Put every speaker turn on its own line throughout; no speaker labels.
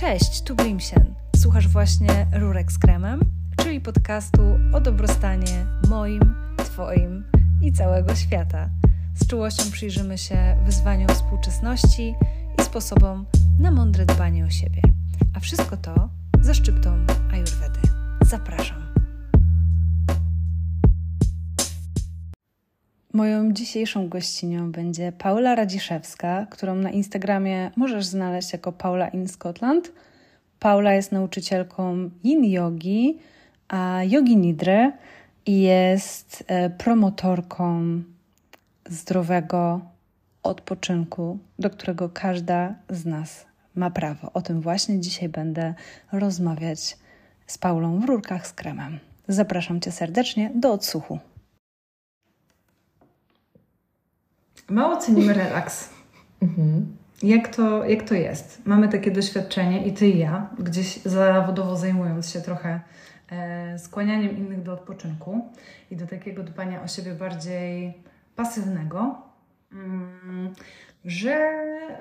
Cześć, tu Grimsien. Słuchasz właśnie Rurek z kremem, czyli podcastu o dobrostanie moim, Twoim i całego świata. Z czułością przyjrzymy się wyzwaniom współczesności i sposobom na mądre dbanie o siebie. A wszystko to ze szczyptą Ayurvedy. Zapraszam. Moją dzisiejszą gościnią będzie Paula Radziszewska, którą na Instagramie możesz znaleźć jako Paula in Scotland. Paula jest nauczycielką yin yogi, a yogi nidry i jest e, promotorką zdrowego odpoczynku, do którego każda z nas ma prawo. O tym właśnie dzisiaj będę rozmawiać z Paulą w rurkach z kremem. Zapraszam Cię serdecznie do odsłuchu. Mało cenimy relaks. Mhm. Jak, to, jak to jest? Mamy takie doświadczenie i ty i ja, gdzieś zawodowo zajmując się trochę e, skłanianiem innych do odpoczynku i do takiego dbania o siebie bardziej pasywnego, mm, że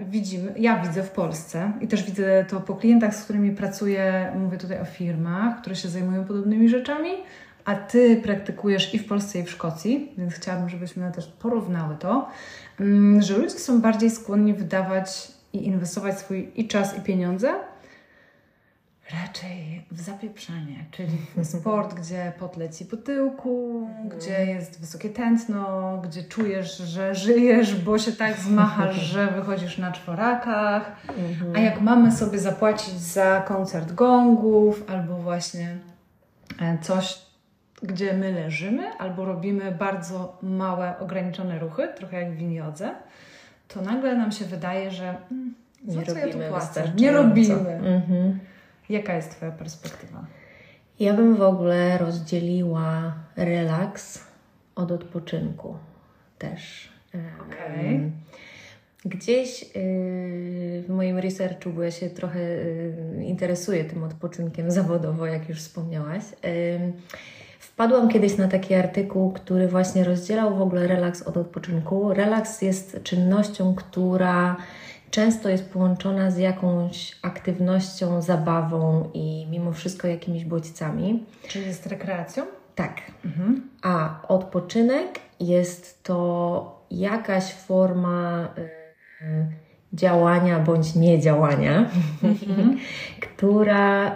widzimy, ja widzę w Polsce i też widzę to po klientach, z którymi pracuję, mówię tutaj o firmach, które się zajmują podobnymi rzeczami, a Ty praktykujesz i w Polsce, i w Szkocji, więc chciałabym, żebyśmy też porównały to, mm, że ludzie są bardziej skłonni wydawać i inwestować swój i czas, i pieniądze raczej w zapieprzanie, czyli w sport, gdzie pot leci po tyłku, mhm. gdzie jest wysokie tętno, gdzie czujesz, że żyjesz, bo się tak zmachasz, że wychodzisz na czworakach. Mhm. A jak mamy sobie zapłacić za koncert gongów albo właśnie e, coś, gdzie my leżymy albo robimy bardzo małe, ograniczone ruchy, trochę jak w winiodze, to nagle nam się wydaje, że mm,
nie
co
robimy
ja płacę? Nie robimy. Mhm. Jaka jest Twoja perspektywa?
Ja bym w ogóle rozdzieliła relaks od odpoczynku też.
Okay.
Gdzieś yy, w moim researchu, bo ja się trochę yy, interesuję tym odpoczynkiem zawodowo, jak już wspomniałaś, Wpadłam kiedyś na taki artykuł, który właśnie rozdzielał w ogóle relaks od odpoczynku. Relaks jest czynnością, która często jest połączona z jakąś aktywnością, zabawą i mimo wszystko jakimiś bodźcami.
Czyli jest rekreacją?
Tak. Mhm. A odpoczynek jest to jakaś forma y, działania bądź niedziałania, mhm. która.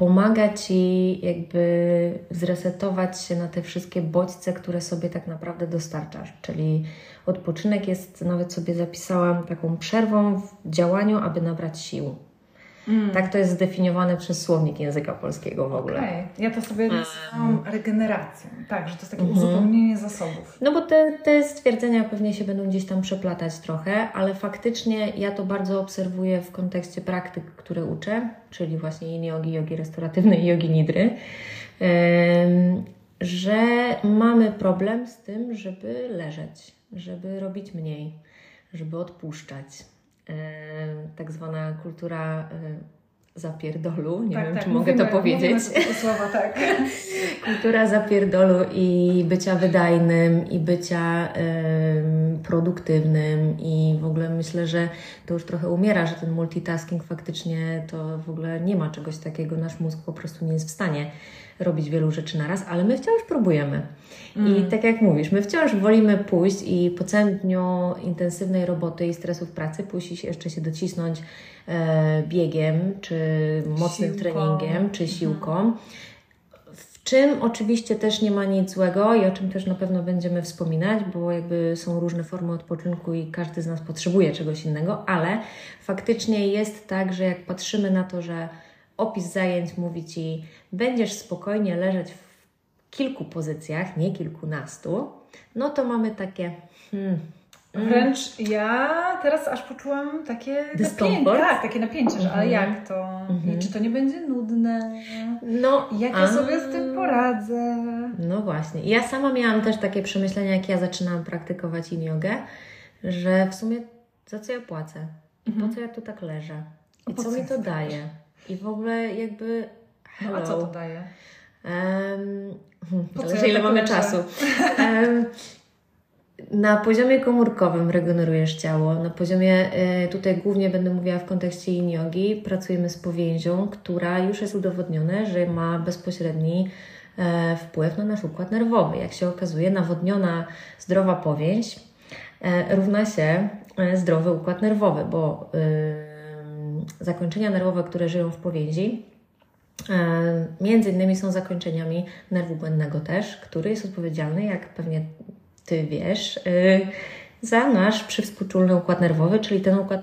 Pomaga Ci jakby zresetować się na te wszystkie bodźce, które sobie tak naprawdę dostarczasz. Czyli odpoczynek jest, nawet sobie zapisałam, taką przerwą w działaniu, aby nabrać sił. Mm. Tak to jest zdefiniowane przez słownik języka polskiego w ogóle.
Okay. Ja to sobie nazywam regeneracją. Tak, że to jest takie mm -hmm. uzupełnienie zasobów.
No bo te, te stwierdzenia pewnie się będą gdzieś tam przeplatać trochę, ale faktycznie ja to bardzo obserwuję w kontekście praktyk, które uczę, czyli właśnie yin jogi, jogi restauratywnej i jogi nidry, że mamy problem z tym, żeby leżeć, żeby robić mniej, żeby odpuszczać tak zwana kultura zapierdolu, nie tak, wiem, tak, czy mówimy, mogę to powiedzieć.
słowa, tak.
Kultura zapierdolu i bycia wydajnym, i bycia produktywnym i w ogóle myślę, że to już trochę umiera, że ten multitasking faktycznie to w ogóle nie ma czegoś takiego. Nasz mózg po prostu nie jest w stanie robić wielu rzeczy na raz, ale my wciąż próbujemy. Mm. I tak jak mówisz, my wciąż wolimy pójść i po całym dniu intensywnej roboty i stresu w pracy i jeszcze się docisnąć e, biegiem, czy mocnym siłką. treningiem, czy mhm. siłką. W czym oczywiście też nie ma nic złego i o czym też na pewno będziemy wspominać, bo jakby są różne formy odpoczynku i każdy z nas potrzebuje czegoś innego, ale faktycznie jest tak, że jak patrzymy na to, że opis zajęć mówi Ci, będziesz spokojnie leżeć w kilku pozycjach, nie kilkunastu, no to mamy takie. Hmm,
mm. Wręcz ja teraz aż poczułam takie
napięcie.
Tak, takie napięcie, że ale mhm. jak to? Mhm. Czy to nie będzie nudne? No, jak ja sobie z tym poradzę?
No właśnie. Ja sama miałam też takie przemyślenia, jak ja zaczynałam praktykować in jogę, że w sumie za co ja płacę? I po mhm. co ja tu tak leżę? I co mi to daje? I w ogóle jakby.
Hello. No, a co to daje?
Um, zależy, ile mamy czasu. Um, na poziomie komórkowym regenerujesz ciało. Na poziomie, y, tutaj głównie będę mówiła w kontekście yin yogi, pracujemy z powięzią, która już jest udowodnione, że ma bezpośredni e, wpływ na nasz układ nerwowy. Jak się okazuje, nawodniona, zdrowa powięź e, równa się e, zdrowy układ nerwowy, bo zakończenia nerwowe, które żyją w powięzi, między innymi są zakończeniami nerwu błędnego też, który jest odpowiedzialny, jak pewnie Ty wiesz, y, za nasz przywspółczulny układ nerwowy, czyli ten układ,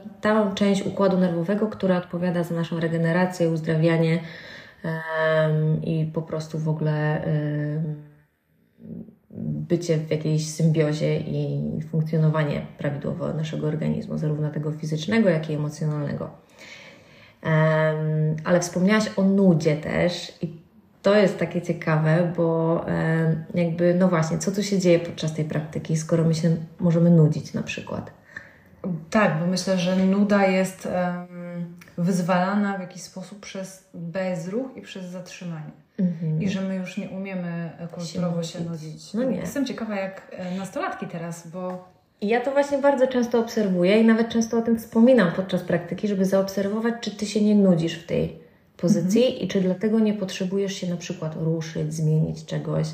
część układu nerwowego, która odpowiada za naszą regenerację, uzdrawianie i po prostu w ogóle bycie w jakiejś symbiozie i funkcjonowanie prawidłowo naszego organizmu, zarówno tego fizycznego, jak i emocjonalnego. Ale wspomniałaś o nudzie też i to jest takie ciekawe, bo jakby, no właśnie, co tu się dzieje podczas tej praktyki, skoro my się możemy nudzić na przykład?
Tak, bo myślę, że nuda jest wyzwalana w jakiś sposób przez bezruch i przez zatrzymanie. Mhm. I że my już nie umiemy kulturowo się, się nudzić. No nie. Jestem ciekawa, jak e, nastolatki teraz, bo
i ja to właśnie bardzo często obserwuję i nawet często o tym wspominam podczas praktyki, żeby zaobserwować, czy ty się nie nudzisz w tej pozycji mhm. i czy dlatego nie potrzebujesz się na przykład ruszyć, zmienić czegoś,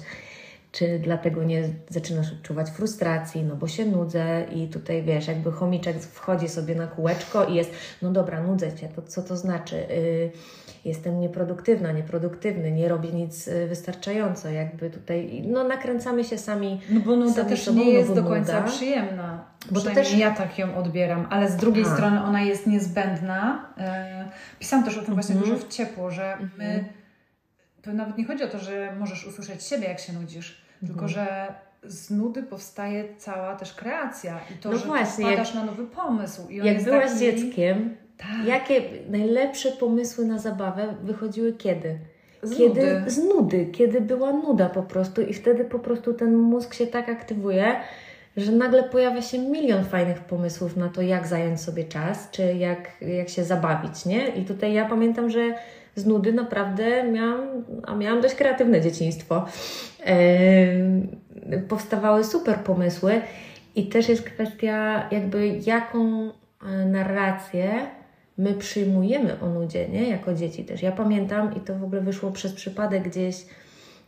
czy dlatego nie zaczynasz odczuwać frustracji, no bo się nudzę i tutaj wiesz, jakby chomiczek wchodzi sobie na kółeczko i jest, no dobra, nudzę cię, to co to znaczy? Yy, jestem nieproduktywna, nieproduktywny, nie robię nic y, wystarczająco, jakby tutaj, no nakręcamy się sami.
No bo nuda też sobą, nie jest no do końca nuda. przyjemna. Bo to też ja tak ją odbieram, ale z drugiej strony ona jest niezbędna. E, pisałam też o tym właśnie mm dużo w ciepło, że my, mhm. to nawet nie chodzi o to, że możesz usłyszeć siebie, jak się nudzisz, tylko mhm. że z nudy powstaje cała też kreacja i to, no że właśnie, wpadasz jak, na nowy pomysł. I
on jak byłaś taki... dzieckiem, tak. Jakie najlepsze pomysły na zabawę wychodziły kiedy?
Z
kiedy
nudy.
z nudy, kiedy była nuda po prostu i wtedy po prostu ten mózg się tak aktywuje, że nagle pojawia się milion fajnych pomysłów na to, jak zająć sobie czas, czy jak, jak się zabawić, nie? I tutaj ja pamiętam, że z nudy naprawdę miałam, a miałam dość kreatywne dzieciństwo. Yy, powstawały super pomysły i też jest kwestia jakby jaką e, narrację my przyjmujemy o nudzie, nie? Jako dzieci też. Ja pamiętam i to w ogóle wyszło przez przypadek gdzieś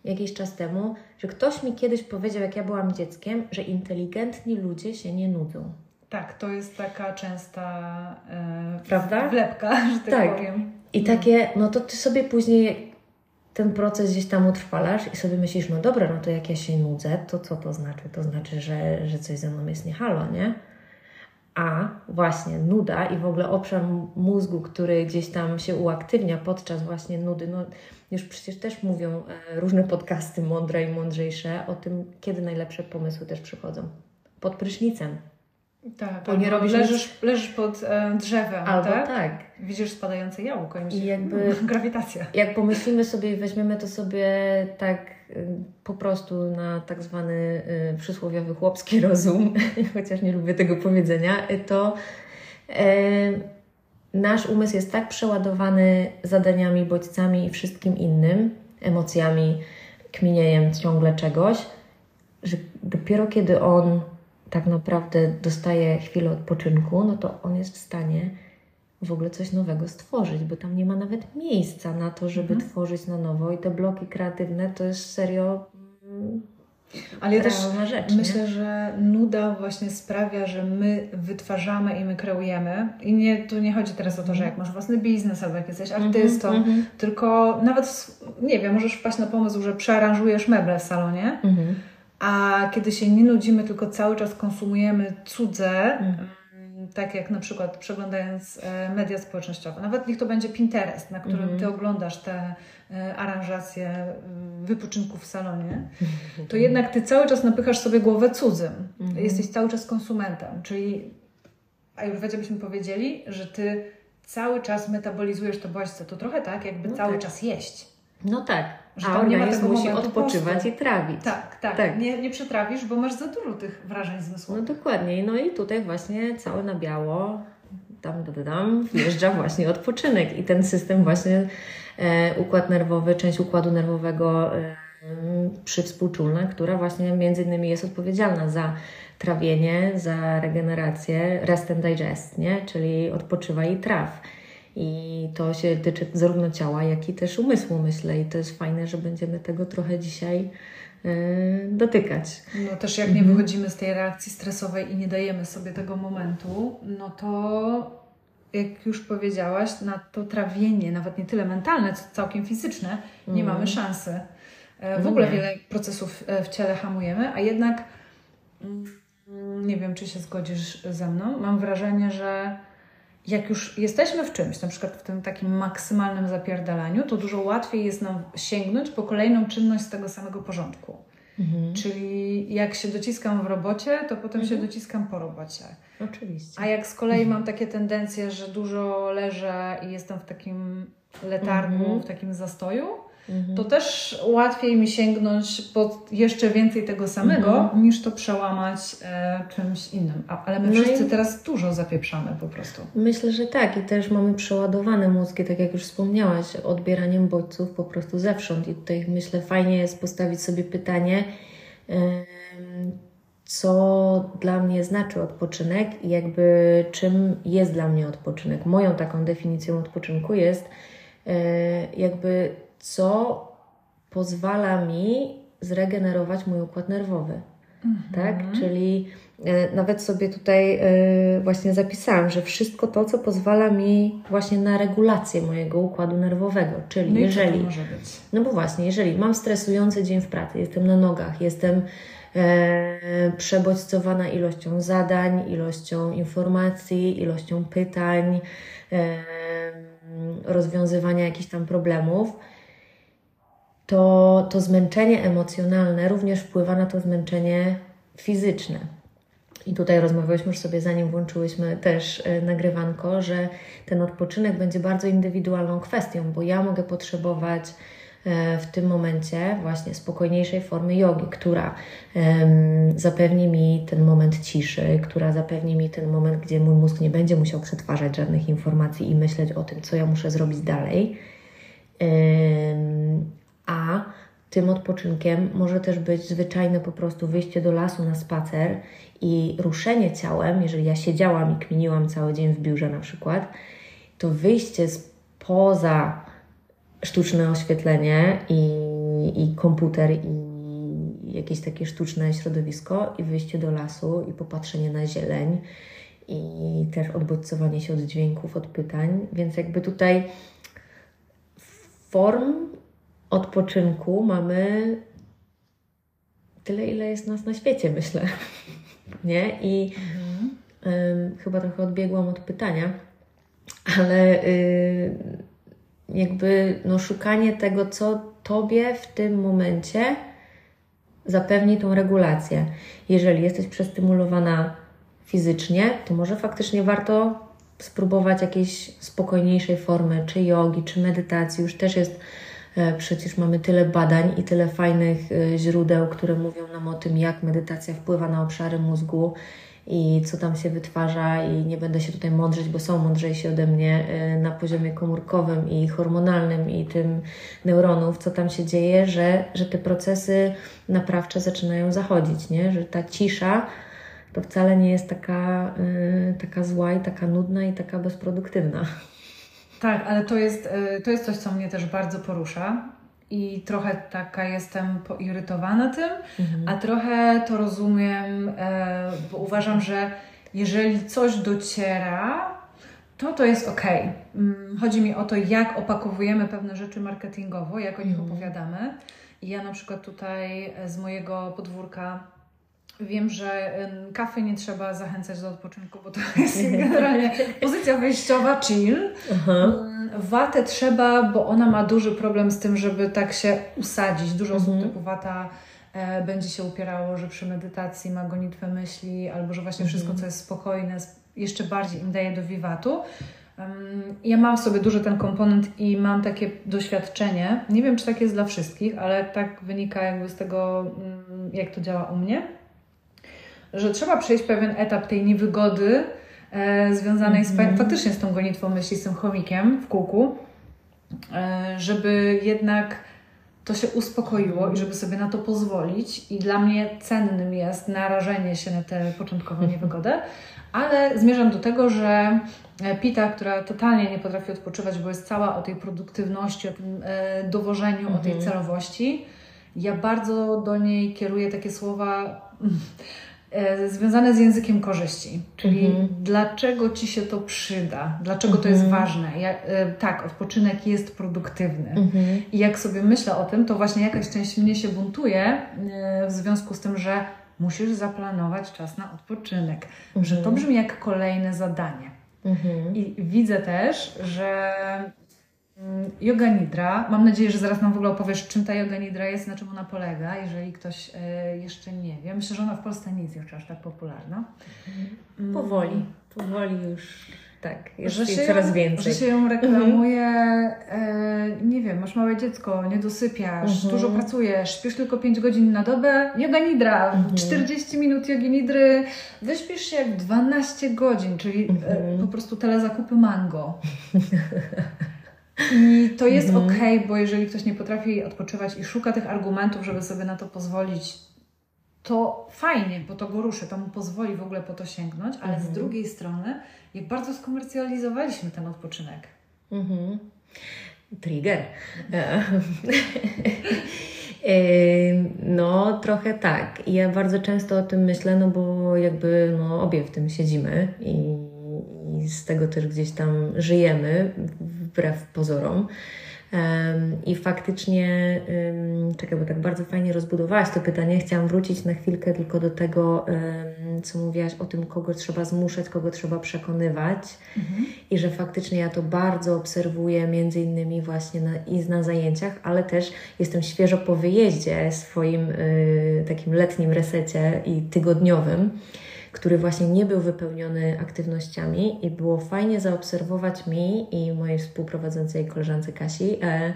jakiś czas temu, że ktoś mi kiedyś powiedział, jak ja byłam dzieckiem, że inteligentni ludzie się nie nudzą.
Tak, to jest taka częsta
yy, Prawda?
wlepka, że tak, tak powiem.
I takie, no to ty sobie później ten proces gdzieś tam utrwalasz i sobie myślisz, no dobra, no to jak ja się nudzę, to co to znaczy? To znaczy, że, że coś ze mną jest niehalo, nie? A właśnie nuda i w ogóle obszar mózgu, który gdzieś tam się uaktywnia podczas właśnie nudy, no już przecież też mówią e, różne podcasty mądre i mądrzejsze o tym, kiedy najlepsze pomysły też przychodzą. Pod prysznicem.
Tak, bo nie robisz leżysz, nic... leżysz pod e, drzewem,
Albo
tak?
tak.
Widzisz spadające jałko i, I jakby grawitacja.
Jak pomyślimy sobie i weźmiemy to sobie tak po prostu na tak zwany y, przysłowiowy chłopski rozum, chociaż nie lubię tego powiedzenia, y, to nasz umysł jest tak przeładowany zadaniami, bodźcami i wszystkim innym, emocjami, kminiejem ciągle czegoś, że dopiero kiedy on tak naprawdę dostaje chwilę odpoczynku, no to on jest w stanie w ogóle coś nowego stworzyć, bo tam nie ma nawet miejsca na to, żeby mhm. tworzyć na nowo i te bloki kreatywne to jest serio. Mm,
ale ja też rzecz, myślę, nie? że nuda właśnie sprawia, że my wytwarzamy i my kreujemy. I nie, tu nie chodzi teraz o to, że mhm. jak masz własny biznes albo jak jesteś mhm, artystą, mm -hmm. tylko nawet, nie wiem, możesz wpaść na pomysł, że przearanżujesz meble w salonie. Mm -hmm a kiedy się nie nudzimy, tylko cały czas konsumujemy cudze, mm. Tak jak na przykład przeglądając e, media społecznościowe, nawet niech to będzie Pinterest, na którym mhm. ty oglądasz te e, aranżacje mm, wypoczynków w salonie, to jednak ty cały czas napychasz sobie głowę cudzym. Mhm. Jesteś cały czas konsumentem, czyli Ayurvedzie byśmy powiedzieli, że ty cały czas metabolizujesz to bodźce. To trochę tak, jakby no cały tak. czas jeść.
No tak. Że A organizm musi odpoczywać i trawić.
Tak, tak. tak. Nie, nie przetrawisz, bo masz za dużo tych wrażeń zmysłowych.
No dokładnie. No i tutaj właśnie całe na biało tam, tam, tam wjeżdża właśnie odpoczynek i ten system właśnie e, układ nerwowy, część układu nerwowego e, przywspółczulna, która właśnie między innymi jest odpowiedzialna za trawienie, za regenerację, rest and digest, nie? czyli odpoczywa i traw. I to się tyczy zarówno ciała, jak i też umysłu, myślę. I to jest fajne, że będziemy tego trochę dzisiaj yy, dotykać.
No też jak nie mhm. wychodzimy z tej reakcji stresowej i nie dajemy sobie tego momentu, no to jak już powiedziałaś, na to trawienie, nawet nie tyle mentalne, co całkiem fizyczne, nie mm. mamy szansy. E, w no ogóle nie. wiele procesów e, w ciele hamujemy, a jednak mm, nie wiem, czy się zgodzisz ze mną. Mam wrażenie, że jak już jesteśmy w czymś, na przykład w tym takim maksymalnym zapierdalaniu, to dużo łatwiej jest nam sięgnąć po kolejną czynność z tego samego porządku. Mhm. Czyli jak się dociskam w robocie, to potem mhm. się dociskam po robocie.
Oczywiście.
A jak z kolei mhm. mam takie tendencje, że dużo leżę i jestem w takim letargu, mhm. w takim zastoju, to też łatwiej mi sięgnąć po jeszcze więcej tego samego, mhm. niż to przełamać e, czymś innym. A, ale my no wszyscy i... teraz dużo zapieprzamy po prostu.
Myślę, że tak. I też mamy przeładowane mózgi, tak jak już wspomniałaś, odbieraniem bodźców po prostu zewsząd. I tutaj myślę, fajnie jest postawić sobie pytanie, co dla mnie znaczy odpoczynek i jakby czym jest dla mnie odpoczynek. Moją taką definicją odpoczynku jest e, jakby co pozwala mi zregenerować mój układ nerwowy. Mhm. Tak? Czyli e, nawet sobie tutaj e, właśnie zapisałam, że wszystko to, co pozwala mi właśnie na regulację mojego układu nerwowego. Czyli
no
jeżeli.
No
bo właśnie, jeżeli mam stresujący dzień w pracy, jestem na nogach, jestem e, przebodźcowana ilością zadań, ilością informacji, ilością pytań, e, rozwiązywania jakichś tam problemów to, to zmęczenie emocjonalne również wpływa na to zmęczenie fizyczne. I tutaj rozmawialiśmy już sobie, zanim włączyłyśmy też e, nagrywanko, że ten odpoczynek będzie bardzo indywidualną kwestią, bo ja mogę potrzebować e, w tym momencie właśnie spokojniejszej formy jogi, która zapewni mi ten moment ciszy, która zapewni mi ten moment, gdzie mój mózg nie będzie musiał przetwarzać żadnych informacji i myśleć o tym, co ja muszę zrobić dalej a tym odpoczynkiem może też być zwyczajne po prostu wyjście do lasu na spacer i ruszenie ciałem, jeżeli ja siedziałam i kminiłam cały dzień w biurze na przykład, to wyjście poza sztuczne oświetlenie i, i komputer i jakieś takie sztuczne środowisko i wyjście do lasu i popatrzenie na zieleń i też odbodźcowanie się od dźwięków, od pytań, więc jakby tutaj form odpoczynku mamy tyle, ile jest nas na świecie, myślę. Nie? I mhm. chyba trochę odbiegłam od pytania, ale y, jakby no, szukanie tego, co Tobie w tym momencie zapewni tą regulację. Jeżeli jesteś przestymulowana fizycznie, to może faktycznie warto spróbować jakiejś spokojniejszej formy, czy jogi, czy medytacji. Już też jest przecież mamy tyle badań i tyle fajnych e, źródeł, które mówią nam o tym, jak medytacja wpływa na obszary mózgu i co tam się wytwarza i nie będę się tutaj mądrzeć, bo są mądrzejsi ode mnie e, na poziomie komórkowym i hormonalnym i tym neuronów, co tam się dzieje, że, że te procesy naprawcze zaczynają zachodzić, nie? że ta cisza to wcale nie jest taka, taka zła i taka nudna i taka bezproduktywna.
Tak, ale to jest, y, to jest coś, co mnie też bardzo porusza. I trochę taka jestem poirytowana tym, mhm. a trochę to rozumiem, e, bo uważam, że jeżeli coś dociera, to to jest ok. Mm, chodzi mi o to, jak opakowujemy pewne rzeczy marketingowo, jak o nich mhm. opowiadamy. I ja na przykład tutaj z mojego podwórka Wiem, że kawy nie trzeba zachęcać do odpoczynku, bo to jest generalnie pozycja wyjściowa, chill. Aha. Watę trzeba, bo ona ma duży problem z tym, żeby tak się usadzić. Dużo osób mhm. typu wata e, będzie się upierało, że przy medytacji ma gonitwę myśli, albo że właśnie wszystko, mhm. co jest spokojne, jeszcze bardziej im daje do wiwatu. Ja mam w sobie duży ten komponent i mam takie doświadczenie. Nie wiem, czy tak jest dla wszystkich, ale tak wynika jakby z tego, mm, jak to działa u mnie że trzeba przejść pewien etap tej niewygody e, związanej mm -hmm. z, mhm. faktycznie z tą gonitwą myśli, z tym chomikiem w kółku, e, żeby jednak to się uspokoiło i żeby sobie na to pozwolić. I dla mnie cennym jest narażenie się na tę początkową niewygodę, ale zmierzam do tego, że e, Pita, która totalnie nie potrafi odpoczywać, bo jest cała o tej produktywności, o tym e, dowożeniu, mhm. o tej mhm. celowości, ja bardzo do niej kieruję takie słowa związane z językiem korzyści. Czyli mhm. dlaczego Ci się to przyda? Dlaczego to jest mhm. ważne? Ja, tak, odpoczynek jest produktywny. Mhm. I jak sobie myślę o tym, to właśnie jakaś część mnie się buntuje w związku z tym, że musisz zaplanować czas na odpoczynek. Mhm. Że to brzmi jak kolejne zadanie. Mhm. I widzę też, że Yoga Nidra, mam nadzieję, że zaraz nam w ogóle opowiesz, czym ta Yoga Nidra jest, na czym ona polega, jeżeli ktoś y, jeszcze nie wie. Myślę, że ona w Polsce nie jest jeszcze aż tak popularna.
Mhm. Powoli, powoli już tak, jest że się coraz więcej.
Że się ją reklamuje, mhm. e, nie wiem, masz małe dziecko, nie dosypiasz, mhm. dużo pracujesz, śpisz tylko 5 godzin na dobę, yoga nidra, mhm. 40 minut jogi nidry, wyśpisz się jak 12 godzin, czyli e, mhm. po prostu telezakupy mango. I to jest mhm. ok, bo jeżeli ktoś nie potrafi odpoczywać i szuka tych argumentów, żeby sobie na to pozwolić, to fajnie, bo to go ruszy, to mu pozwoli w ogóle po to sięgnąć, ale mhm. z drugiej strony, jak bardzo skomercjalizowaliśmy ten odpoczynek. Mhm.
Trigger. E, no, trochę tak. Ja bardzo często o tym myślę, no bo jakby no, obie w tym siedzimy i, i z tego też gdzieś tam żyjemy, wbrew pozorom. I faktycznie, czekaj, bo tak bardzo fajnie rozbudowałaś to pytanie. Chciałam wrócić na chwilkę tylko do tego, co mówiłaś o tym, kogo trzeba zmuszać, kogo trzeba przekonywać. Mhm. I że faktycznie ja to bardzo obserwuję, między innymi właśnie na, i na zajęciach, ale też jestem świeżo po wyjeździe swoim y, takim letnim resecie i tygodniowym który właśnie nie był wypełniony aktywnościami i było fajnie zaobserwować mi i mojej współprowadzącej koleżance Kasi, e,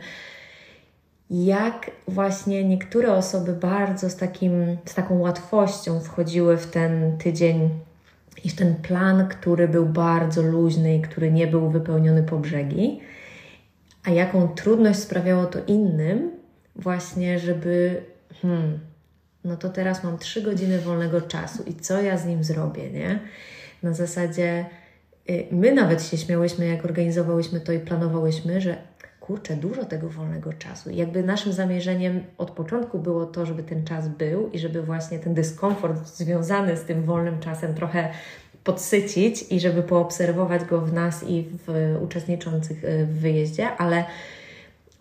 jak właśnie niektóre osoby bardzo z, takim, z taką łatwością wchodziły w ten tydzień i w ten plan, który był bardzo luźny i który nie był wypełniony po brzegi, a jaką trudność sprawiało to innym, właśnie, żeby hmm, no to teraz mam trzy godziny wolnego czasu i co ja z nim zrobię, nie? Na zasadzie y, my nawet się śmiałyśmy, jak organizowałyśmy to i planowałyśmy, że kurczę, dużo tego wolnego czasu. I jakby naszym zamierzeniem od początku było to, żeby ten czas był i żeby właśnie ten dyskomfort związany z tym wolnym czasem trochę podsycić i żeby poobserwować go w nas i w uczestniczących y, w wyjeździe, ale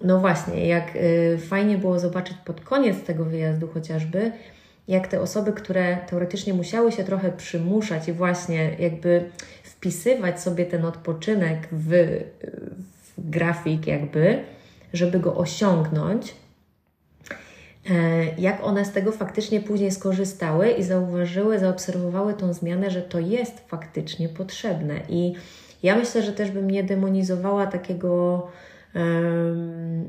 no właśnie, jak y, fajnie było zobaczyć pod koniec tego wyjazdu chociażby, jak te osoby, które teoretycznie musiały się trochę przymuszać i właśnie jakby wpisywać sobie ten odpoczynek w, w grafik, jakby, żeby go osiągnąć, e, jak one z tego faktycznie później skorzystały i zauważyły, zaobserwowały tą zmianę, że to jest faktycznie potrzebne. I ja myślę, że też bym nie demonizowała takiego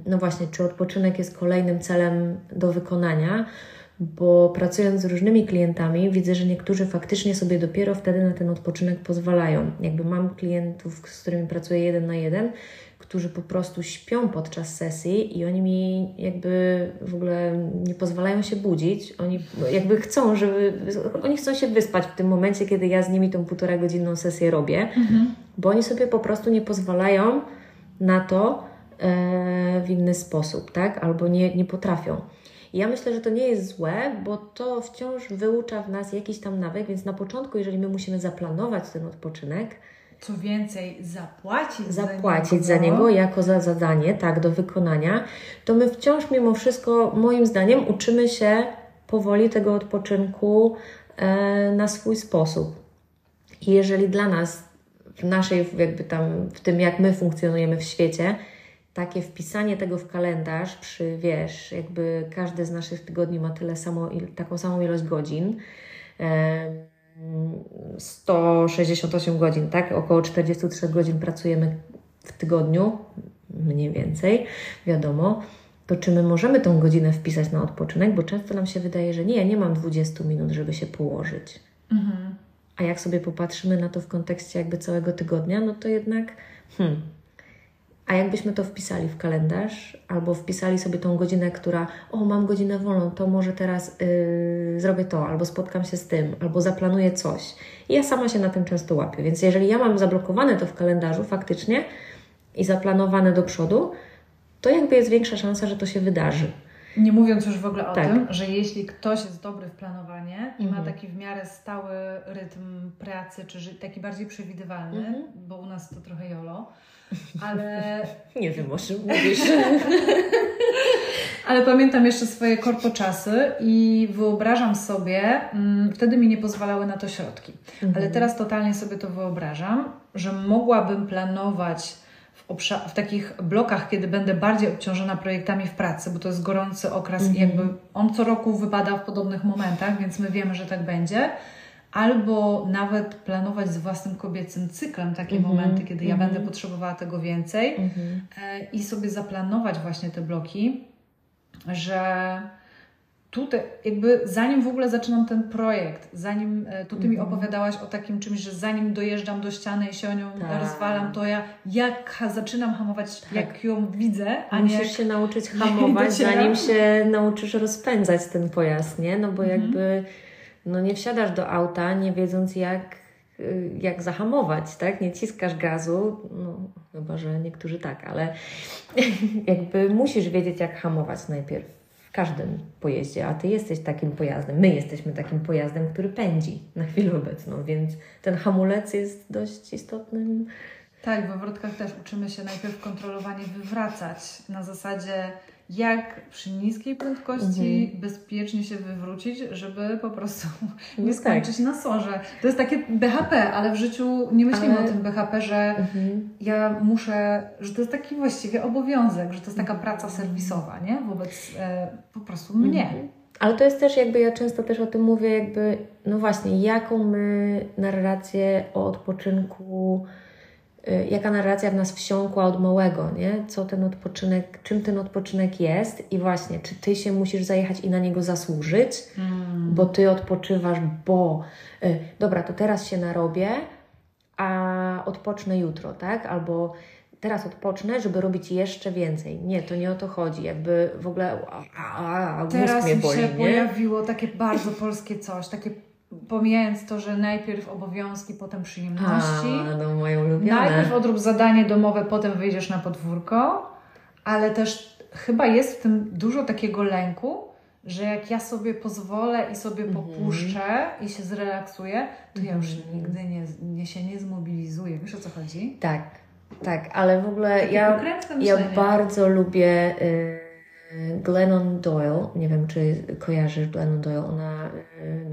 no właśnie, czy odpoczynek jest kolejnym celem do wykonania, bo pracując z różnymi klientami, widzę, że niektórzy faktycznie sobie dopiero wtedy na ten odpoczynek pozwalają. Jakby mam klientów, z którymi pracuję jeden na jeden, którzy po prostu śpią podczas sesji i oni mi jakby w ogóle nie pozwalają się budzić. Oni jakby chcą, żeby. Oni chcą się wyspać w tym momencie, kiedy ja z nimi tą półtora godzinną sesję robię, mhm. bo oni sobie po prostu nie pozwalają na to, w inny sposób, tak? Albo nie, nie potrafią. I ja myślę, że to nie jest złe, bo to wciąż wyucza w nas jakiś tam nawyk, więc na początku, jeżeli my musimy zaplanować ten odpoczynek,
co więcej, zapłacić,
zapłacić
za, niego.
za niego jako za zadanie, tak, do wykonania, to my wciąż mimo wszystko, moim zdaniem, uczymy się powoli tego odpoczynku e, na swój sposób. I jeżeli dla nas, w naszej, jakby tam, w tym jak my funkcjonujemy w świecie, takie wpisanie tego w kalendarz przy, wiesz, jakby każdy z naszych tygodni ma tyle samo, taką samą ilość godzin, 168 godzin, tak? Około 43 godzin pracujemy w tygodniu, mniej więcej, wiadomo. To czy my możemy tą godzinę wpisać na odpoczynek? Bo często nam się wydaje, że nie, nie mam 20 minut, żeby się położyć. Mhm. A jak sobie popatrzymy na to w kontekście jakby całego tygodnia, no to jednak hmm, A jakbyśmy to wpisali w kalendarz, albo wpisali sobie tą godzinę, która, o, mam godzinę wolną, to może teraz yy, zrobię to, albo spotkam się z tym, albo zaplanuję coś. I ja sama się na tym często łapię. Więc jeżeli ja mam zablokowane to w kalendarzu faktycznie i zaplanowane do przodu, to jakby jest większa szansa, że to się wydarzy.
Nie mówiąc już w ogóle o
Tak.
tym, że jeśli ktoś jest dobry w planowanie i ma
Mhm.
taki w miarę stały rytm pracy, czy taki bardziej przewidywalny,
Mhm.
bo u nas to trochę jolo, ale,
Nie wiem, o czym mówisz.
ale pamiętam jeszcze swoje korpoczasy i wyobrażam sobie, mm, wtedy mi nie pozwalały na to środki, ale teraz totalnie sobie to wyobrażam, że mogłabym planować w, takich blokach, kiedy będę bardziej obciążona projektami w pracy, bo to jest gorący okres i jakby on co roku wypada w podobnych momentach, więc my wiemy, że tak będzie. Albo nawet planować z własnym kobiecym cyklem takie
Mhm,
momenty, kiedy ja
mhm.
będę potrzebowała tego więcej
Mhm.
e, i sobie zaplanować właśnie te bloki, że tutaj jakby zanim w ogóle zaczynam ten projekt, zanim e, tu Ty mi
Mhm.
opowiadałaś o takim czymś, że zanim dojeżdżam do ściany i się o nią
Tak.
rozwalam, to ja jak zaczynam hamować, jak ją widzę, a nie
Musisz
jak...
się nauczyć hamować, zanim się nauczysz rozpędzać ten pojazd, nie? No bo
Mhm.
jakby no nie wsiadasz do auta, nie wiedząc jak, y, jak zahamować, tak? Nie ciskasz gazu, no chyba, że niektórzy tak, ale jakby musisz wiedzieć jak hamować najpierw w każdym pojeździe, a Ty jesteś takim pojazdem, my jesteśmy takim pojazdem, który pędzi na chwilę obecną, więc ten hamulec jest dość istotnym.
Tak, we wrotkach też uczymy się najpierw kontrolowanie wywracać na zasadzie jak przy niskiej prędkości bezpiecznie się wywrócić, żeby po prostu
Mhm. No
nie
tak.
skończyć na sorze. To jest takie BHP, ale w życiu nie myślimy
Ale-
o tym BHP, że
Mhm.
ja muszę, że to jest taki właściwie obowiązek, że to jest taka praca serwisowa, nie? Wobec e, po prostu mnie.
Mhm. Ale to jest też jakby, ja często też o tym mówię, jakby, no właśnie, jaką my narrację o odpoczynku, jaka narracja w nas wsiąkła od małego, nie? Co ten odpoczynek, czym ten odpoczynek jest i właśnie, czy Ty się musisz zajechać i na niego zasłużyć,
Mm.
bo Ty odpoczywasz, bo y, dobra, to teraz się narobię, a odpocznę jutro, tak? Albo teraz odpocznę, żeby robić jeszcze więcej. Nie, to nie o to chodzi. Jakby w ogóle a, a, a,
Teraz
mnie
mi
boli,
się
nie?
pojawiło takie bardzo polskie coś, takie pomijając to, że najpierw obowiązki, potem przyjemności.
A, no moje ulubione.
Najpierw odrób zadanie domowe, potem wyjdziesz na podwórko, ale też chyba jest w tym dużo takiego lęku, że jak ja sobie pozwolę i sobie
Mhm.
popuszczę i się zrelaksuję, to ja już
Mhm.
nigdy nie, nie się nie zmobilizuję. Wiesz o co chodzi?
Tak, tak, ale w ogóle
Takie
ja, ja bardzo lubię y, Glennon Doyle. Nie wiem, czy kojarzysz Glennon Doyle. Ona y,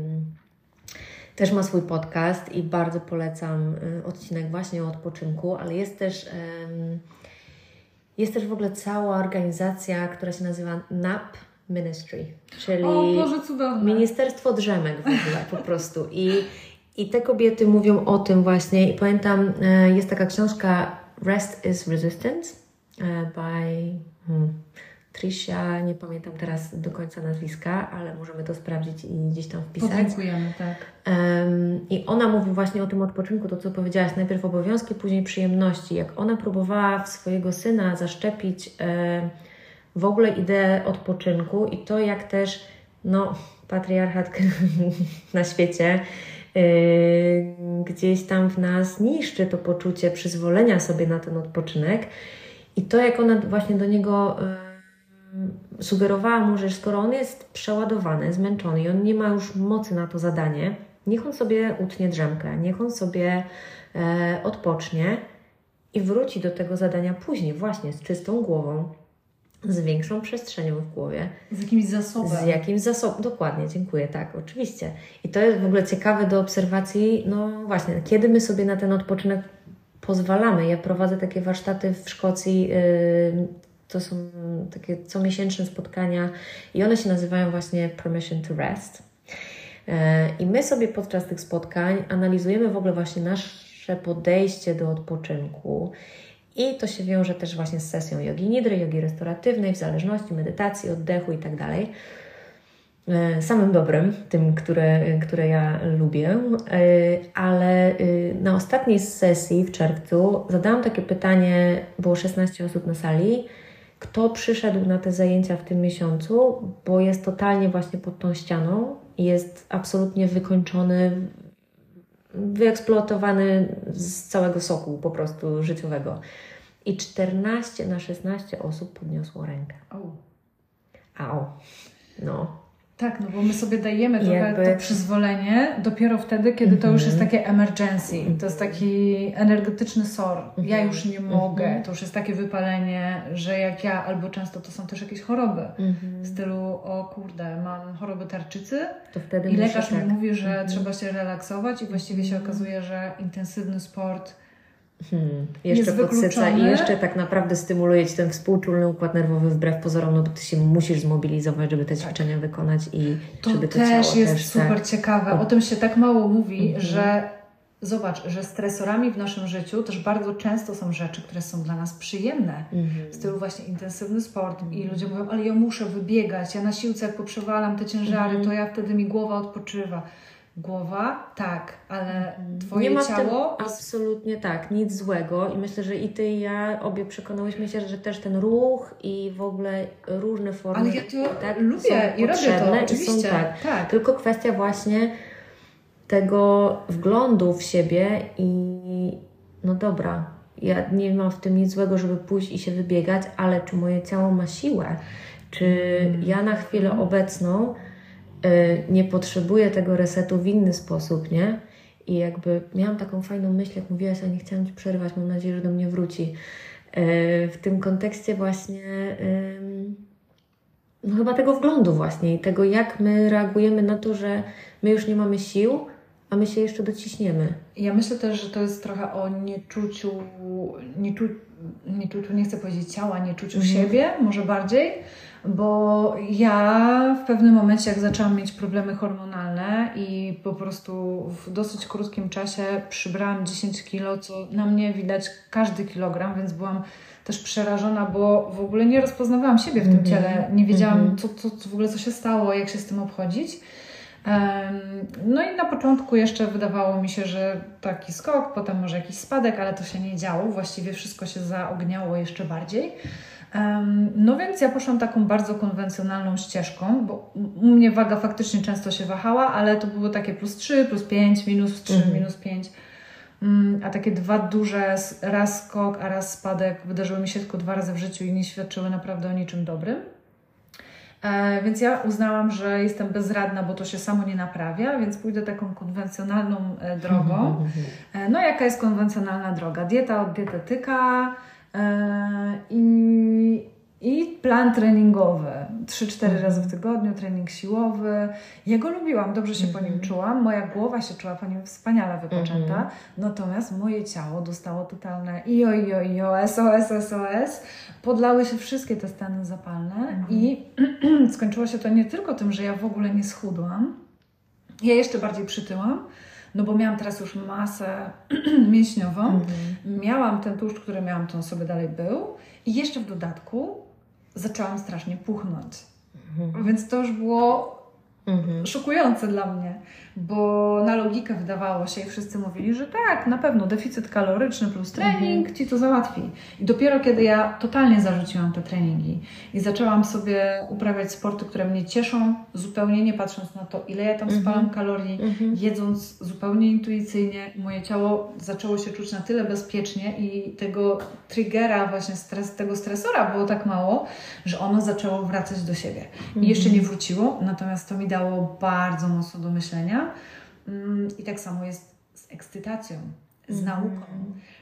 też ma swój podcast i bardzo polecam y, odcinek właśnie o odpoczynku, ale jest też, jest też w ogóle cała organizacja, która się nazywa NAP Ministry, czyli
O Boże.
Ministerstwo Drzemek w ogóle po prostu. I, I te kobiety mówią o tym właśnie. I pamiętam, e, jest taka książka Rest is Resistance e, by hmm, Tricia, nie pamiętam teraz do końca nazwiska, ale możemy to sprawdzić i gdzieś tam wpisać.
Podziękujemy, tak.
Em, I ona mówi właśnie o tym odpoczynku, to co powiedziałaś, najpierw obowiązki, później przyjemności. Jak ona próbowała w swojego syna zaszczepić e, w ogóle ideę odpoczynku i to jak też no, patriarchat na świecie y, gdzieś tam w nas niszczy to poczucie przyzwolenia sobie na ten odpoczynek i to jak ona właśnie do niego y, sugerowała mu, że skoro on jest przeładowany, zmęczony i on nie ma już mocy na to zadanie, niech on sobie utnie drzemkę, niech on sobie e, odpocznie i wróci do tego zadania później, właśnie z czystą głową, z większą przestrzenią w głowie,
Z jakimś zasobem.
z jakimś zasobem. Dokładnie, dziękuję, tak, oczywiście. I to jest w ogóle ciekawe do obserwacji, no właśnie, kiedy my sobie na ten odpoczynek pozwalamy. Ja prowadzę takie warsztaty w Szkocji, yy, to są takie comiesięczne spotkania i one się nazywają właśnie Permission to Rest. Yy, I my sobie podczas tych spotkań analizujemy w ogóle właśnie nasze podejście do odpoczynku. I to się wiąże też właśnie z sesją jogi nidry, jogi restauratywnej, w zależności, medytacji, oddechu i tak dalej. e, samym dobrym, tym, które, które ja lubię, e, ale na ostatniej sesji w czerwcu zadałam takie pytanie, było 16 osób na sali, kto przyszedł na te zajęcia w tym miesiącu, bo jest totalnie właśnie pod tą ścianą, jest absolutnie wykończony, wyeksploatowany z całego soku po prostu życiowego. I 14 na 16 osób podniosło rękę.
Au.
Au. No.
Tak, no bo my sobie dajemy trochę Jakby... to przyzwolenie dopiero wtedy, kiedy mm -hmm. to już jest mhm. takie emergency. To jest taki energetyczny sor. Mm -hmm. Ja już nie mhm. mogę. Mm -hmm. To już jest takie wypalenie, że jak ja, albo często to są też jakieś choroby. Mhm. W stylu, o kurde, mam choroby tarczycy i lekarz mi tak. mówi, że trzeba się relaksować i właściwie się okazuje, że intensywny sport
Hmm, jeszcze podsyca i jeszcze tak naprawdę stymuluje Ci ten współczulny układ nerwowy wbrew pozorom, no bo Ty się musisz zmobilizować, żeby te tak. ćwiczenia tak. wykonać i
to
żeby
to też ciało jest też, super tak. ciekawe. O tym się tak mało mówi, mhm. że zobacz, że stresorami w naszym życiu też bardzo często są rzeczy, które są dla nas przyjemne. Mhm. W stylu właśnie intensywny sport i mhm. ludzie mówią, ale ja muszę wybiegać, ja na siłce jak poprzewalam te ciężary, to mhm. ja wtedy mi głowa odpoczywa. Głowa, tak, ale mhm. twoje
nie ma
ciało.
absolutnie tak, nic złego. I myślę, że i ty i ja obie przekonałyśmy się, że też ten ruch i w ogóle różne formy.
Ale ja to tak, lubię i robię to, oczywiście. Są, tak.
tak. Tylko kwestia właśnie tego wglądu w siebie i no dobra, ja nie mam w tym nic złego, żeby pójść i się wybiegać, ale czy moje ciało ma siłę? Czy mhm. ja na chwilę obecną Y, nie potrzebuję tego resetu w inny sposób, nie? I jakby miałam taką fajną myśl, jak mówiłaś, a nie chciałam Ci przerwać, mam nadzieję, że do mnie wróci. Y, w tym kontekście właśnie no chyba tego wglądu właśnie i tego, jak my reagujemy na to, że my już nie mamy sił, a my się jeszcze dociśniemy.
Ja myślę też, że to jest trochę o nieczuciu, nieczu, nieczuciu nie chcę powiedzieć ciała, nieczuciu mhm. siebie, może bardziej, bo ja w pewnym momencie, jak zaczęłam mieć problemy hormonalne i po prostu w dosyć krótkim czasie przybrałam 10 kilo, co na mnie widać każdy kilogram, więc byłam też przerażona, bo w ogóle nie rozpoznawałam siebie w tym mhm. ciele, nie wiedziałam, mhm. co, co, co w ogóle co się stało, jak się z tym obchodzić. No i na początku jeszcze wydawało mi się, że taki skok, potem może jakiś spadek, ale to się nie działo. Właściwie wszystko się zaogniało jeszcze bardziej. No więc ja poszłam taką bardzo konwencjonalną ścieżką, bo u mnie waga faktycznie często się wahała, ale to było takie plus 3, plus 5, minus 3, mhm. minus 5. Mm, a takie dwa duże, raz skok, a raz spadek wydarzyły mi się tylko dwa razy w życiu i nie świadczyły naprawdę o niczym dobrym. E, więc ja uznałam, że jestem bezradna, bo to się samo nie naprawia, więc pójdę taką konwencjonalną e, drogą. E, no, jaka jest konwencjonalna droga? Dieta od dietetyka i i plan treningowy. 3-4 mhm. razy w tygodniu, trening siłowy. Jego lubiłam, dobrze się po nim mhm. czułam. Moja głowa się czuła po nim wspaniale wypoczęta. Mhm. Natomiast moje ciało dostało totalne ijo, ijo, ijo, SOS, SOS. Podlały się wszystkie te stany zapalne i skończyło się to nie tylko tym, że ja w ogóle nie schudłam. Ja jeszcze bardziej przytyłam, no bo miałam teraz już masę mięśniową. Miałam ten tłuszcz, który miałam, to on sobie dalej był. I jeszcze w dodatku zaczęłam strasznie puchnąć. Mhm. Więc to już było mhm. szokujące dla mnie bo na logikę wydawało się i wszyscy mówili, że tak, na pewno deficyt kaloryczny plus trening mhm. ci to załatwi. I dopiero kiedy ja totalnie zarzuciłam te treningi i zaczęłam sobie uprawiać sporty, które mnie cieszą, zupełnie nie patrząc na to, ile ja tam mhm. spalam kalorii, mhm. jedząc zupełnie intuicyjnie, moje ciało zaczęło się czuć na tyle bezpiecznie i tego triggera, właśnie stres, tego stresora było tak mało, że ono zaczęło wracać do siebie. I jeszcze nie wróciło, natomiast to mi dało bardzo mocno do myślenia Mm, I tak samo jest z ekscytacją, z mhm. nauką,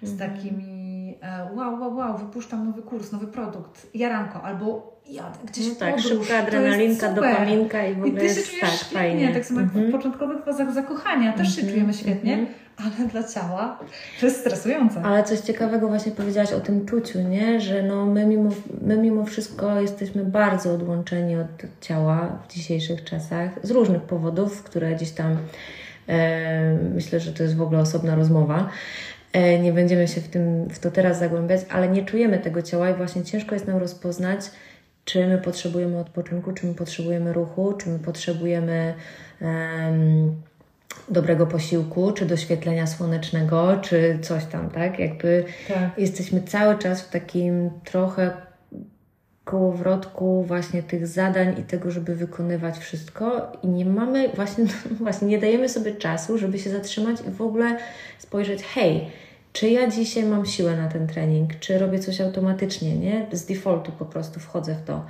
z mhm. takimi e, wow, wow, wow, wypuszczam nowy kurs, nowy produkt, jaranko, albo jadę gdzieś no
tak, podróż, szybka adrenalinka, dopaminka i w ogóle
I ty się czujesz tak, świetnie, fajnie. tak samo jak w mhm. początkowych fazach zakochania, też się czujemy świetnie, ale dla ciała to jest stresujące.
Ale coś ciekawego właśnie powiedziałaś o tym czuciu, nie? Że no my, mimo, my mimo wszystko jesteśmy bardzo odłączeni od ciała w dzisiejszych czasach z różnych powodów, które gdzieś tam e, myślę, że to jest w ogóle osobna rozmowa. E, nie będziemy się w, tym, w to teraz zagłębiać, ale nie czujemy tego ciała i właśnie ciężko jest nam rozpoznać, czy my potrzebujemy odpoczynku, czy my potrzebujemy ruchu, czy my potrzebujemy dobrego posiłku, czy doświetlenia słonecznego, czy coś tam, tak? Jakby tak. jesteśmy cały czas w takim trochę kołowrotku właśnie tych zadań i tego, żeby wykonywać wszystko i nie mamy właśnie, właśnie nie dajemy sobie czasu, żeby się zatrzymać i w ogóle spojrzeć, hej, czy ja dzisiaj mam siłę na ten trening, czy robię coś automatycznie, nie? Z defaultu po prostu wchodzę w to.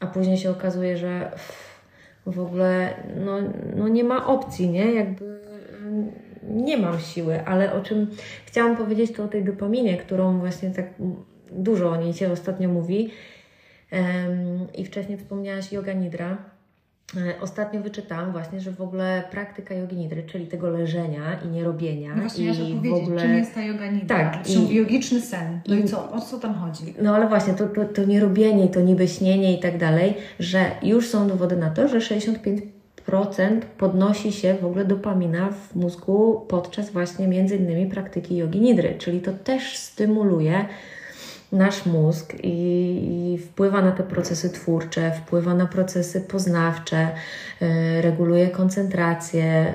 A później się okazuje, że w ogóle no, no nie ma opcji, nie? Jakby mm, nie mam siły, ale o czym chciałam powiedzieć, to o tej dopaminie, którą właśnie tak dużo o niej się ostatnio mówi. I wcześniej wspomniałaś yoga nidra. E, ostatnio wyczytałam właśnie, że w ogóle praktyka jogi nidry, czyli tego leżenia i nierobienia.
No właśnie, i w ogóle... czym jest ta yoga nidra? Tak. I... jogiczny sen. No i, i co? O co tam chodzi?
No ale właśnie, to, to, to nierobienie, to niby śnienie i tak dalej, że już są dowody na to, że 65% podnosi się w ogóle dopamina w mózgu podczas właśnie między innymi praktyki jogi nidry, czyli to też stymuluje nasz mózg i, i, wpływa na te procesy twórcze, wpływa na procesy poznawcze, y, reguluje koncentrację.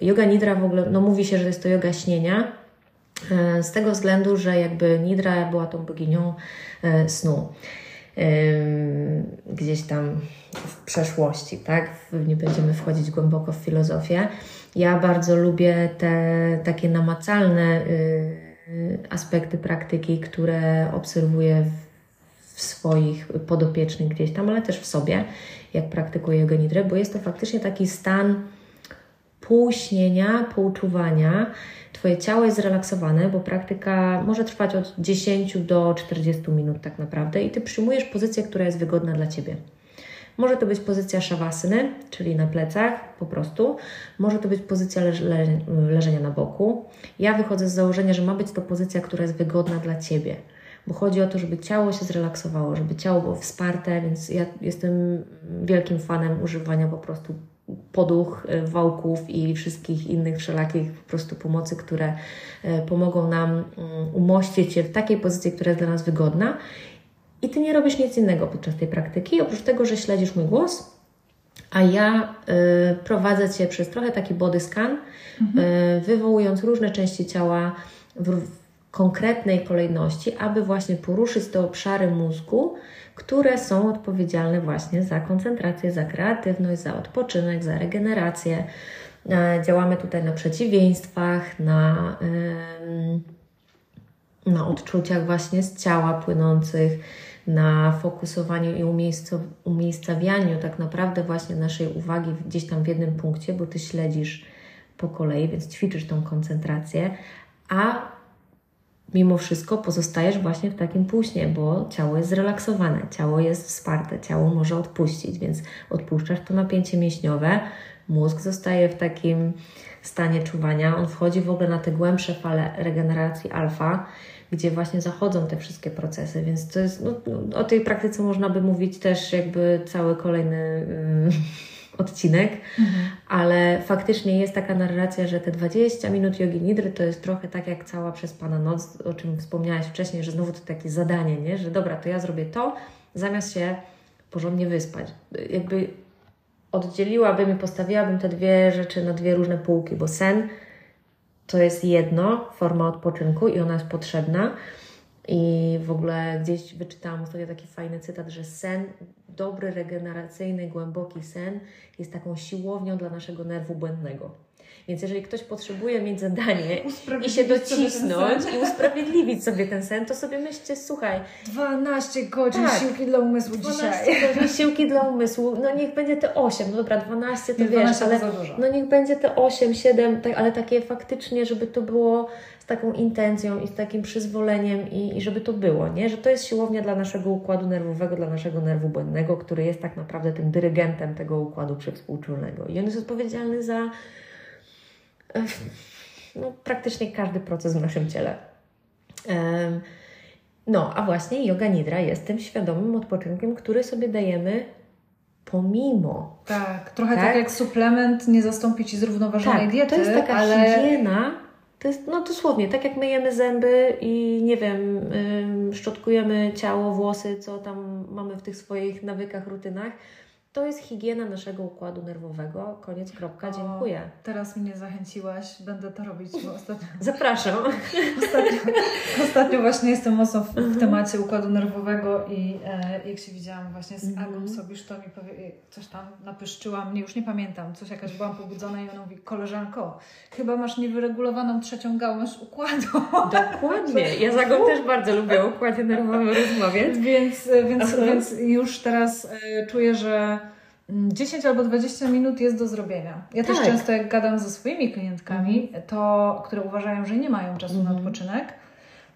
Y, yoga nidra w ogóle, no mówi się, że jest to yoga śnienia, y, z tego względu, że jakby nidra była tą boginią snu. Gdzieś tam w przeszłości, tak? Nie będziemy wchodzić głęboko w filozofię. Ja bardzo lubię te takie namacalne Y, aspekty praktyki, które obserwuję w swoich podopiecznych gdzieś tam, ale też w sobie, jak praktykuję genidrę, bo jest to faktycznie taki stan półśnienia, półczuwania. Twoje ciało jest zrelaksowane, bo praktyka może trwać od 10 do 40 minut tak naprawdę i Ty przyjmujesz pozycję, która jest wygodna dla Ciebie. Może to być pozycja szawasyny, czyli na plecach po prostu. Może to być pozycja leż le leżenia na boku. Ja wychodzę z założenia, że ma być to pozycja, która jest wygodna dla Ciebie. Bo chodzi o to, żeby ciało się zrelaksowało, żeby ciało było wsparte, więc ja jestem wielkim fanem używania po prostu poduch, e, wałków i wszystkich innych wszelakich po prostu pomocy, które e, pomogą nam mm, umościć się w takiej pozycji, która jest dla nas wygodna i ty nie robisz nic innego podczas tej praktyki, oprócz tego, że śledzisz mój głos, a ja y, prowadzę Cię przez trochę taki body scan, mhm. y, wywołując różne części ciała w, w konkretnej kolejności, aby właśnie poruszyć te obszary mózgu, które są odpowiedzialne właśnie za koncentrację, za kreatywność, za odpoczynek, za regenerację. Y, działamy tutaj na przeciwieństwach, na, na odczuciach właśnie z ciała płynących na fokusowaniu i umiejscawianiu tak naprawdę właśnie naszej uwagi gdzieś tam w jednym punkcie, bo Ty śledzisz po kolei, więc ćwiczysz tą koncentrację, a mimo wszystko pozostajesz właśnie w takim półśnie, bo ciało jest zrelaksowane, ciało jest wsparte, ciało może odpuścić, więc odpuszczasz to napięcie mięśniowe, mózg zostaje w takim stanie czuwania, on wchodzi w ogóle na te głębsze fale regeneracji alfa, gdzie właśnie zachodzą te wszystkie procesy, więc to jest, no, o tej praktyce można by mówić też jakby cały kolejny odcinek, mhm. ale faktycznie jest taka narracja, że te 20 minut jogi nidry to jest trochę tak jak cała przez Pana noc, o czym wspomniałaś wcześniej, że znowu to takie zadanie, nie? że dobra, to ja zrobię to, zamiast się porządnie wyspać. Jakby oddzieliłabym i postawiłabym te dwie rzeczy na dwie różne półki, bo sen to jest jedno, forma odpoczynku i ona jest potrzebna. I w ogóle gdzieś wyczytałam sobie taki fajny cytat, że sen, dobry, regeneracyjny, głęboki sen jest taką siłownią dla naszego nerwu błędnego. Więc jeżeli ktoś potrzebuje mieć zadanie i się docisnąć i usprawiedliwić sobie ten sen, to sobie myślcie, słuchaj.
12 godzin tak, siłki dla umysłu 12
dzisiaj. godzin siłki dla umysłu. No niech będzie te 8, no dobra, 12 to nie, wiesz, 12 ale no niech będzie te 8, 7, tak, ale takie faktycznie, żeby to było z taką intencją i z takim przyzwoleniem i, i żeby to było, nie? Że to jest siłownia dla naszego układu nerwowego, dla naszego nerwu błędnego, który jest tak naprawdę tym dyrygentem tego układu przywspółczulnego. I on jest odpowiedzialny za no, praktycznie każdy proces w naszym ciele. No, a właśnie yoga nidra jest tym świadomym odpoczynkiem, który sobie dajemy pomimo.
Tak, trochę tak, tak jak suplement nie zastąpi Ci zrównoważonej
tak,
diety,
to jest taka ale... higiena, to jest no dosłownie, tak jak myjemy zęby i nie wiem, szczotkujemy ciało, włosy, co tam mamy w tych swoich nawykach, rutynach, to jest higiena naszego układu nerwowego. Koniec, kropka, dziękuję.
O, teraz mnie zachęciłaś, będę to robić, bo ostatnio...
Zapraszam.
Ostatnio, ostatnio właśnie jestem mocno w, w temacie układu nerwowego i e, jak się widziałam właśnie z
Mhm.
Agą Sobisz, to mi powie, coś tam napyszczyła mnie, już nie pamiętam, coś jakaś byłam pobudzona i ona mówi, koleżanko, chyba masz niewyregulowaną trzecią gałąź układu.
Dokładnie. Ja z Agą też bardzo lubię o układzie nerwowym rozmawiać.
Więc, e, więc,
Aha.
więc już teraz e, czuję, że mm, 10 albo 20 minut jest do zrobienia. Ja też
Tak.
często jak gadam ze swoimi klientkami, to, które uważają, że nie mają czasu na
Mhm.
odpoczynek,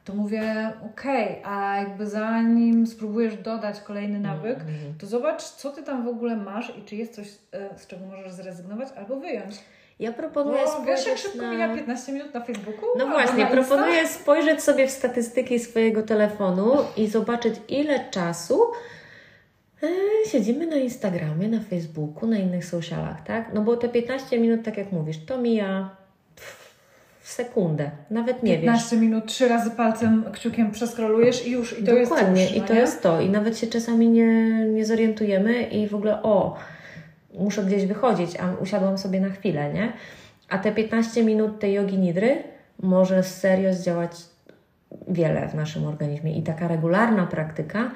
to mówię, okej, a jakby zanim spróbujesz dodać kolejny nawyk,
Mhm.
to zobacz, co ty tam w ogóle masz i czy jest coś, e, z czego możesz zrezygnować albo wyjąć.
Ja proponuję
Bo wiesz, jak
spojrzeć
szybko
na...
mija 15 minut na Facebooku?
No właśnie,
na
proponuję spojrzeć sobie w statystyki swojego telefonu i zobaczyć, ile czasu siedzimy na Instagramie, na Facebooku, na innych socialach, tak? No bo te 15 minut, tak jak mówisz, to mija w sekundę, nawet nie wiesz.
15 minut, trzy razy palcem, kciukiem przeskrolujesz i już, i to
Dokładnie,
jest coś,
i
no
to jest to. I nawet się czasami nie, nie zorientujemy i w ogóle o, muszę gdzieś wychodzić, a usiadłam sobie na chwilę, nie? A te 15 minut tej jogi nidry może serio zdziałać wiele w naszym organizmie i taka regularna praktyka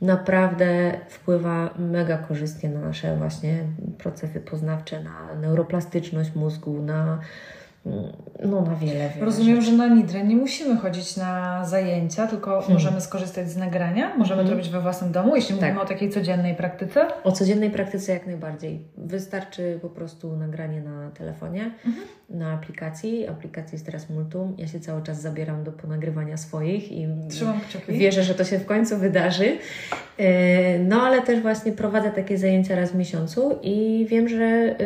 naprawdę wpływa mega korzystnie na nasze właśnie procesy poznawcze, na neuroplastyczność mózgu, na no na wiele, wiele
Rozumiem, że na Nidrę nie musimy chodzić na zajęcia, tylko możemy skorzystać z nagrania, możemy to robić we własnym domu, jeśli
Hmm. Tak.
mówimy o takiej codziennej praktyce.
O codziennej praktyce jak najbardziej. Wystarczy po prostu nagranie na telefonie, na aplikacji. Aplikacji jest teraz multum. Ja się cały czas zabieram do ponagrywania swoich i
Trzymam kciuki.
wierzę, że to się w końcu wydarzy. E, No ale też właśnie prowadzę takie zajęcia raz w miesiącu i wiem, że e,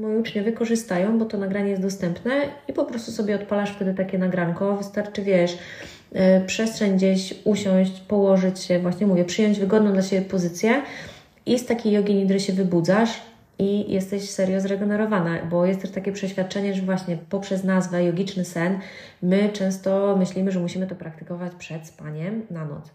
moi uczniowie korzystają, bo to nagranie jest dostępne i po prostu sobie odpalasz wtedy takie nagranko. Wystarczy, wiesz, e, przestrzeń gdzieś usiąść, położyć się, właśnie mówię, przyjąć wygodną dla siebie pozycję i z takiej jogi nidry się wybudzasz i jesteś serio zregenerowana, bo jest też takie przeświadczenie, że właśnie poprzez nazwę jogiczny sen my często myślimy, że musimy to praktykować przed spaniem na noc.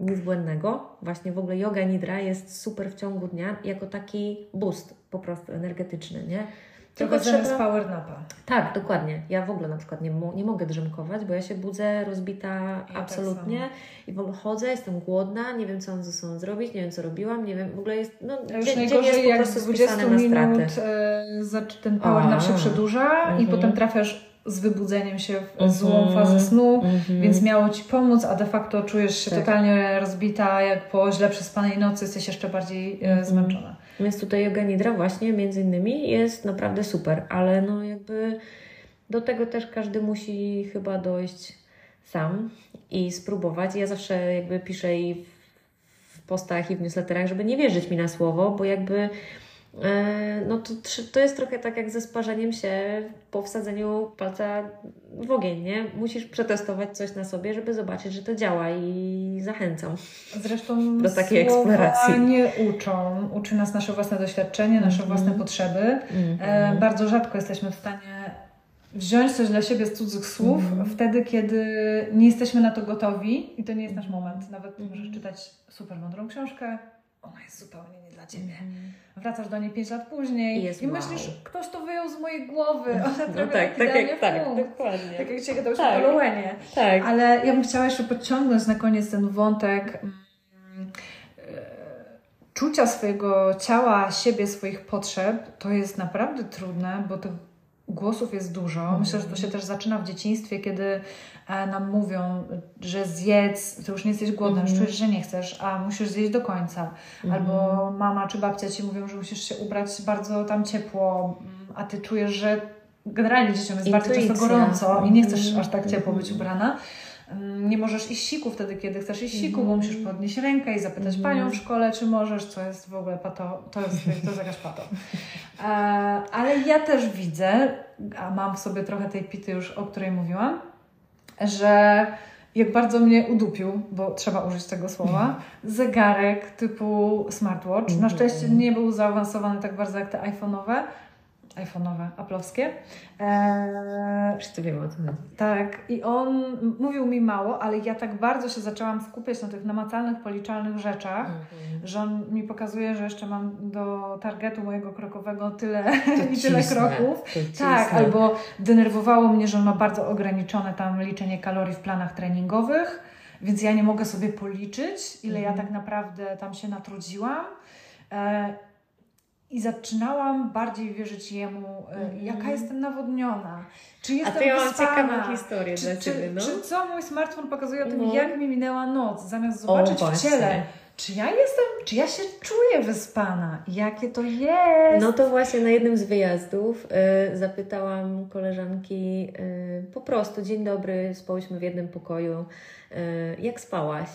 Nic błędnego. Właśnie w ogóle yoga nidra jest super w ciągu dnia jako taki boost po prostu energetyczny, nie?
Tylko zamiast power napa.
Tak, dokładnie. Ja w ogóle na przykład nie, mo- nie mogę drzemkować, bo ja się budzę rozbita
Ja tak
absolutnie i w ogóle chodzę, jestem głodna, nie wiem co mam ze sobą zrobić, nie wiem co robiłam, nie wiem, w ogóle jest, no
Ja
dzień, dzień jest po
jak
prostu
z 20
spisany na straty.
minut zac- ten power nap się przedłuża i
Mhm.
potem trafiasz z wybudzeniem się w
Mhm.
złą fazę snu,
Mhm.
więc miało Ci pomóc, a de facto czujesz się
Tak.
totalnie rozbita, jak po źle przespanej nocy jesteś jeszcze bardziej e,
Mhm.
zmęczona.
Więc tutaj yoga nidra właśnie między innymi jest naprawdę super, ale no jakby do tego też każdy musi chyba dojść sam i spróbować. Ja zawsze jakby piszę i w postach i w newsletterach, żeby nie wierzyć mi na słowo, bo jakby no to, to jest trochę tak jak ze sparzeniem się po wsadzeniu palca w ogień, nie? Musisz przetestować coś na sobie, żeby zobaczyć, że to działa i zachęcam.
Zresztą
Do takiej eksploracji.
nie uczą. Uczy nas nasze własne doświadczenie, nasze
Mhm.
własne potrzeby. E, bardzo rzadko jesteśmy w stanie wziąć coś dla siebie z cudzych słów
Mhm.
wtedy, kiedy nie jesteśmy na to gotowi i to nie jest nasz moment. Nawet
Mhm.
możesz czytać super mądrą książkę, ona jest zupełnie nie dla Ciebie.
Mhm.
Wracasz do niej 5 lat później
I jest
i
wow.
myślisz, ktoś to wyjął z mojej głowy. Ona
No tak, tak jak tak, dokładnie.
Tak jak Cię gadało
Tak.
o Lowenie.
Tak.
Ale ja bym chciała jeszcze podciągnąć na koniec ten wątek mm, e, czucia swojego ciała, siebie, swoich potrzeb. To jest naprawdę trudne, bo tych głosów jest dużo. Myślę, że to się też zaczyna w dzieciństwie, kiedy e, nam mówią, że zjedz, to już nie jesteś głodna, już czujesz, że nie chcesz, a musisz zjeść do końca. Albo mama czy babcia ci mówią, że musisz się ubrać bardzo tam ciepło, mm, a ty czujesz, że generalnie dzieciom jest bardzo często
Intuicja.
gorąco i nie chcesz
Mhm.
aż tak ciepło być ubrana. Mm, Nie możesz iść siku wtedy, kiedy chcesz iść siku, bo musisz podnieść rękę i zapytać panią w szkole, czy możesz, co jest w ogóle pato, to jest, to jest jakaś pato. E, ale ja też widzę, a mam w sobie trochę tej pity już, o której mówiłam, że jak bardzo mnie udupił, bo trzeba użyć tego słowa, zegarek typu smartwatch. Na szczęście nie był zaawansowany tak bardzo jak te iPhone'owe, iPhone'owe, aplowskie. Eee,
Wszyscy wiemy o chodzi.
tak, i on mówił mi mało, ale ja tak bardzo się zaczęłam skupiać na tych namacalnych, policzalnych rzeczach,
Mhm.
że on mi pokazuje, że jeszcze mam do targetu mojego krokowego tyle
To
i tyle kroków. Tak, albo denerwowało mnie, że on ma bardzo ograniczone tam liczenie kalorii w planach treningowych, więc ja nie mogę sobie policzyć, ile ja
Mhm.
tak naprawdę tam się natrudziłam. E, I zaczynałam bardziej wierzyć jemu,
Mhm.
jaka jestem nawodniona, czy
A
jestem
to ja mam
wyspana.
ciekawą historię
Czy,
dla Ciebie, no.
czy co mój smartfon pokazuje o tym,
No.
jak mi minęła noc, zamiast
O,
zobaczyć w
właśnie.
ciele, czy ja jestem, czy ja się czuję wyspana, jakie to jest.
No to właśnie na jednym z wyjazdów y, zapytałam koleżanki y, po prostu, dzień dobry, spałyśmy w jednym pokoju, y, jak spałaś?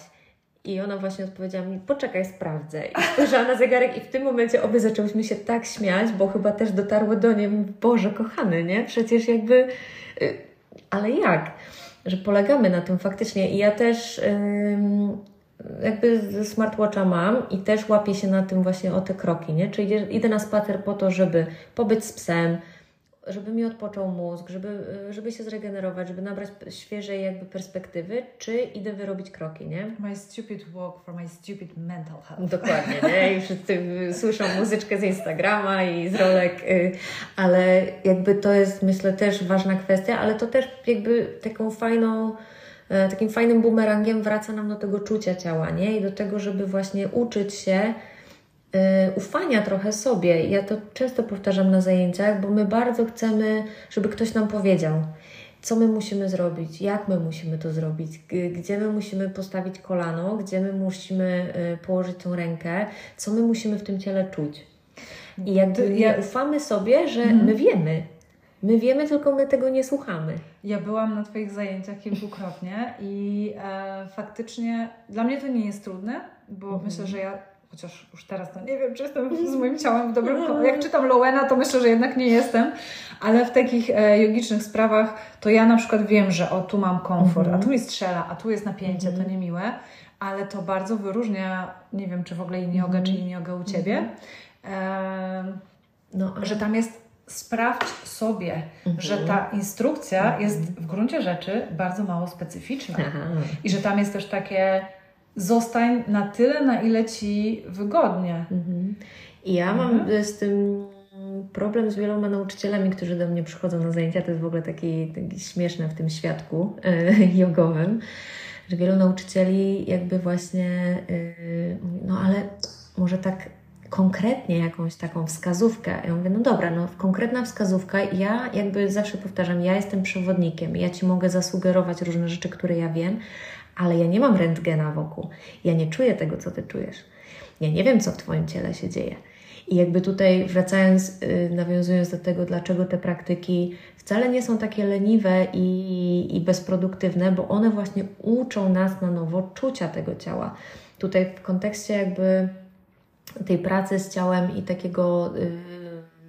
I ona właśnie odpowiedziała mi, poczekaj, sprawdzę. I spojrzała na zegarek i w tym momencie obie zaczęłyśmy się tak śmiać, bo chyba też dotarło do niej, Boże, kochany, nie? Przecież jakby, y, ale jak? Że polegamy na tym faktycznie. I ja też jakby smartwatcha mam i też łapię się na tym właśnie o te kroki, nie? Czy idę, idę na spacer po to, żeby pobyć z psem, żeby mi odpoczął mózg, żeby, y, żeby się zregenerować, żeby nabrać świeżej jakby perspektywy, czy idę wyrobić kroki, nie?
My stupid walk for my stupid mental health.
Dokładnie, nie? I wszyscy y, słyszą muzyczkę z Instagrama i z rolek, y, ale jakby to jest myślę też ważna kwestia, ale to też jakby taką fajną, e, takim fajnym bumerangiem wraca nam do tego czucia ciała, nie? I do tego, żeby właśnie uczyć się ufania trochę sobie. Ja to często powtarzam na zajęciach, bo my bardzo chcemy, żeby ktoś nam powiedział, co my musimy zrobić, jak my musimy to zrobić, gdzie my musimy postawić kolano, gdzie my musimy e, położyć tą rękę, co my musimy w tym ciele czuć. I jakby nie
ja-
ufamy sobie, że
Mhm.
my wiemy. My wiemy, tylko my tego nie słuchamy.
Ja byłam na Twoich zajęciach kilkukrotnie i e, faktycznie dla mnie to nie jest trudne, bo
Mhm.
myślę, że ja, chociaż już teraz to nie wiem, czy jestem z moim ciałem w dobrym... ko- Jak czytam Lowena, to myślę, że jednak nie jestem, ale w takich e, jogicznych sprawach to ja na przykład wiem, że o, tu mam komfort,
Mhm.
a tu mi strzela, a tu jest napięcie,
Mhm.
to niemiłe, ale to bardzo wyróżnia, nie wiem, czy w ogóle yin yoga,
Mhm.
czy yin yoga u Ciebie, e,
No, ale...
że tam jest sprawdź sobie,
Mhm.
że ta instrukcja
Mhm.
jest w gruncie rzeczy bardzo mało specyficzna.
Aha.
I że tam jest też takie zostań na tyle, na ile ci wygodnie.
Mhm. I ja mam
Mhm.
e, z tym problem z wieloma nauczycielami, którzy do mnie przychodzą na zajęcia. To jest w ogóle taki, taki śmieszne w tym świadku e, jogowym, że wielu nauczycieli jakby właśnie e, no ale może tak konkretnie jakąś taką wskazówkę. Ja mówię, no dobra, no konkretna wskazówka. Ja jakby zawsze powtarzam, ja jestem przewodnikiem. Ja Ci mogę zasugerować różne rzeczy, które ja wiem, ale ja nie mam rentgena wokół. Ja nie czuję tego, co Ty czujesz. Ja nie wiem, co w Twoim ciele się dzieje. I jakby tutaj wracając, yy, nawiązując do tego, dlaczego te praktyki wcale nie są takie leniwe i, i bezproduktywne, bo one właśnie uczą nas na nowo czucia tego ciała. Tutaj w kontekście jakby tej pracy z ciałem i takiego yy,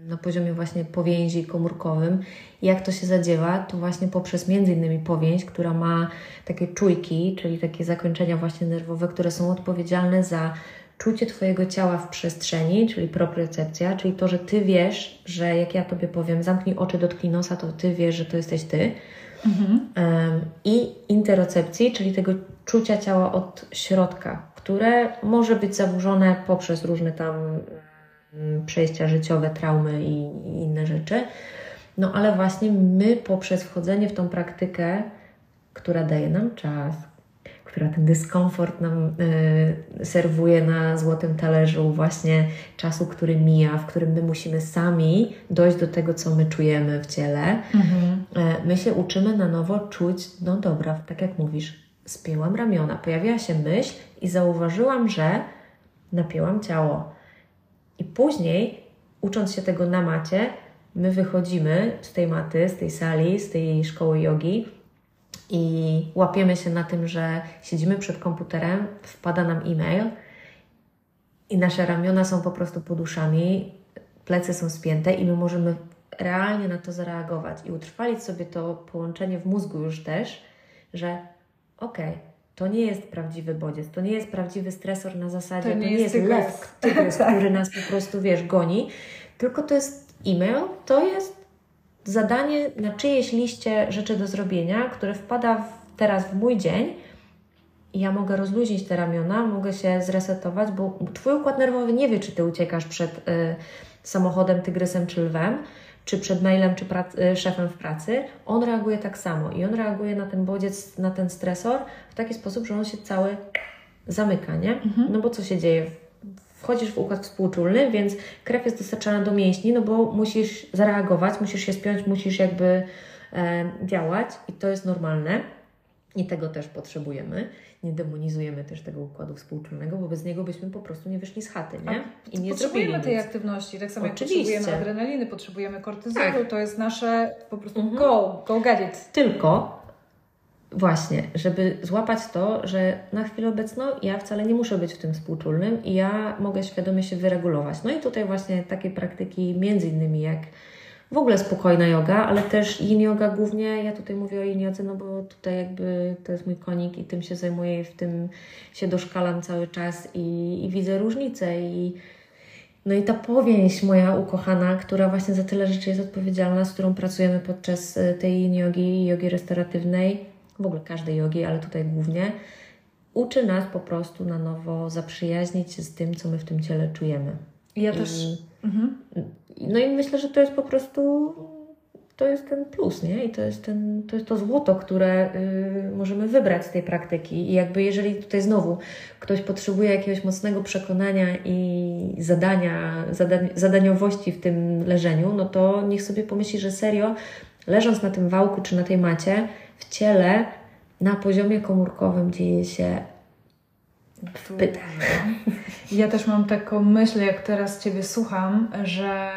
na poziomie właśnie powięzi komórkowym, jak to się zadziewa, to właśnie poprzez między innymi powięź, która ma takie czujki, czyli takie zakończenia właśnie nerwowe, które są odpowiedzialne za czucie Twojego ciała w przestrzeni, czyli propriocepcja, czyli to, że Ty wiesz, że jak ja Tobie powiem, zamknij oczy, dotknij nosa, to Ty wiesz, że to jesteś Ty.
Mhm.
Em, I interocepcji, czyli tego czucia ciała od środka, które może być zaburzone poprzez różne tam przejścia życiowe, traumy i, i inne rzeczy. No ale właśnie my poprzez wchodzenie w tą praktykę, która daje nam czas, która ten dyskomfort nam y, serwuje na złotym talerzu, właśnie czasu, który mija, w którym my musimy sami dojść do tego, co my czujemy w ciele,
Mhm.
E, My się uczymy na nowo czuć, no dobra, tak jak mówisz, spięłam ramiona, pojawiła się myśl i zauważyłam, że napięłam ciało. I później, ucząc się tego na macie, my wychodzimy z tej maty, z tej sali, z tej szkoły jogi i łapiemy się na tym, że siedzimy przed komputerem, wpada nam e-mail i nasze ramiona są po prostu pod uszami, plecy są spięte i my możemy realnie na to zareagować i utrwalić sobie to połączenie w mózgu już też, że okej, to nie jest prawdziwy bodziec, to nie jest prawdziwy stresor na zasadzie, to nie, jest,
tygrys.
lew, tygrys, który nas po prostu, wiesz, goni, tylko to jest e-mail to jest zadanie na czyjeś liście rzeczy do zrobienia, które wpada w, teraz w mój dzień. I ja mogę rozluźnić te ramiona, mogę się zresetować, bo Twój układ nerwowy nie wie, czy Ty uciekasz przed y, samochodem, tygrysem czy lwem, czy przed mailem, czy y, szefem w pracy. On reaguje tak samo i on reaguje na ten bodziec, na ten stresor w taki sposób, że on się cały zamyka, nie? Mhm. No bo co się dzieje? Wchodzisz w układ współczulny, więc krew jest dostarczana do mięśni, no bo musisz zareagować, musisz się spiąć, musisz jakby e, działać i to jest normalne. I tego też potrzebujemy. Nie demonizujemy też tego układu współczulnego, bo bez niego byśmy po prostu nie wyszli z chaty, nie?
I nie potrzebujemy tej aktywności, tak samo Oczywiście. jak potrzebujemy adrenaliny, potrzebujemy kortyzolu, tak. to jest nasze po prostu mhm. go, go get it.
Tylko właśnie, żeby złapać to, że na chwilę obecną ja wcale nie muszę być w tym współczulnym i ja mogę świadomie się wyregulować. No i tutaj właśnie takie praktyki, między innymi jak w ogóle spokojna yoga, ale też yin yoga głównie. Ja tutaj mówię o yin yodze, no bo tutaj jakby to jest mój konik i tym się zajmuję i w tym się doszkalam cały czas i, i widzę różnice i no i ta powięź moja ukochana, która właśnie za tyle rzeczy jest odpowiedzialna, z którą pracujemy podczas e, tej yin jogi, jogi restauratywnej, w ogóle każdej jogi, ale tutaj głównie, uczy nas po prostu na nowo zaprzyjaźnić się z tym, co my w tym ciele czujemy.
Ja I, też. Mhm.
No i myślę, że to jest po prostu to jest ten plus, nie? I to jest, ten, to, jest to złoto, które y, możemy wybrać z tej praktyki. I jakby jeżeli tutaj znowu ktoś potrzebuje jakiegoś mocnego przekonania i zadania, zadaniowości w tym leżeniu, no to niech sobie pomyśli, że serio, leżąc na tym wałku czy na tej macie, w ciele na poziomie komórkowym dzieje się wpyt.
Ja też mam taką myśl, jak teraz Ciebie słucham, że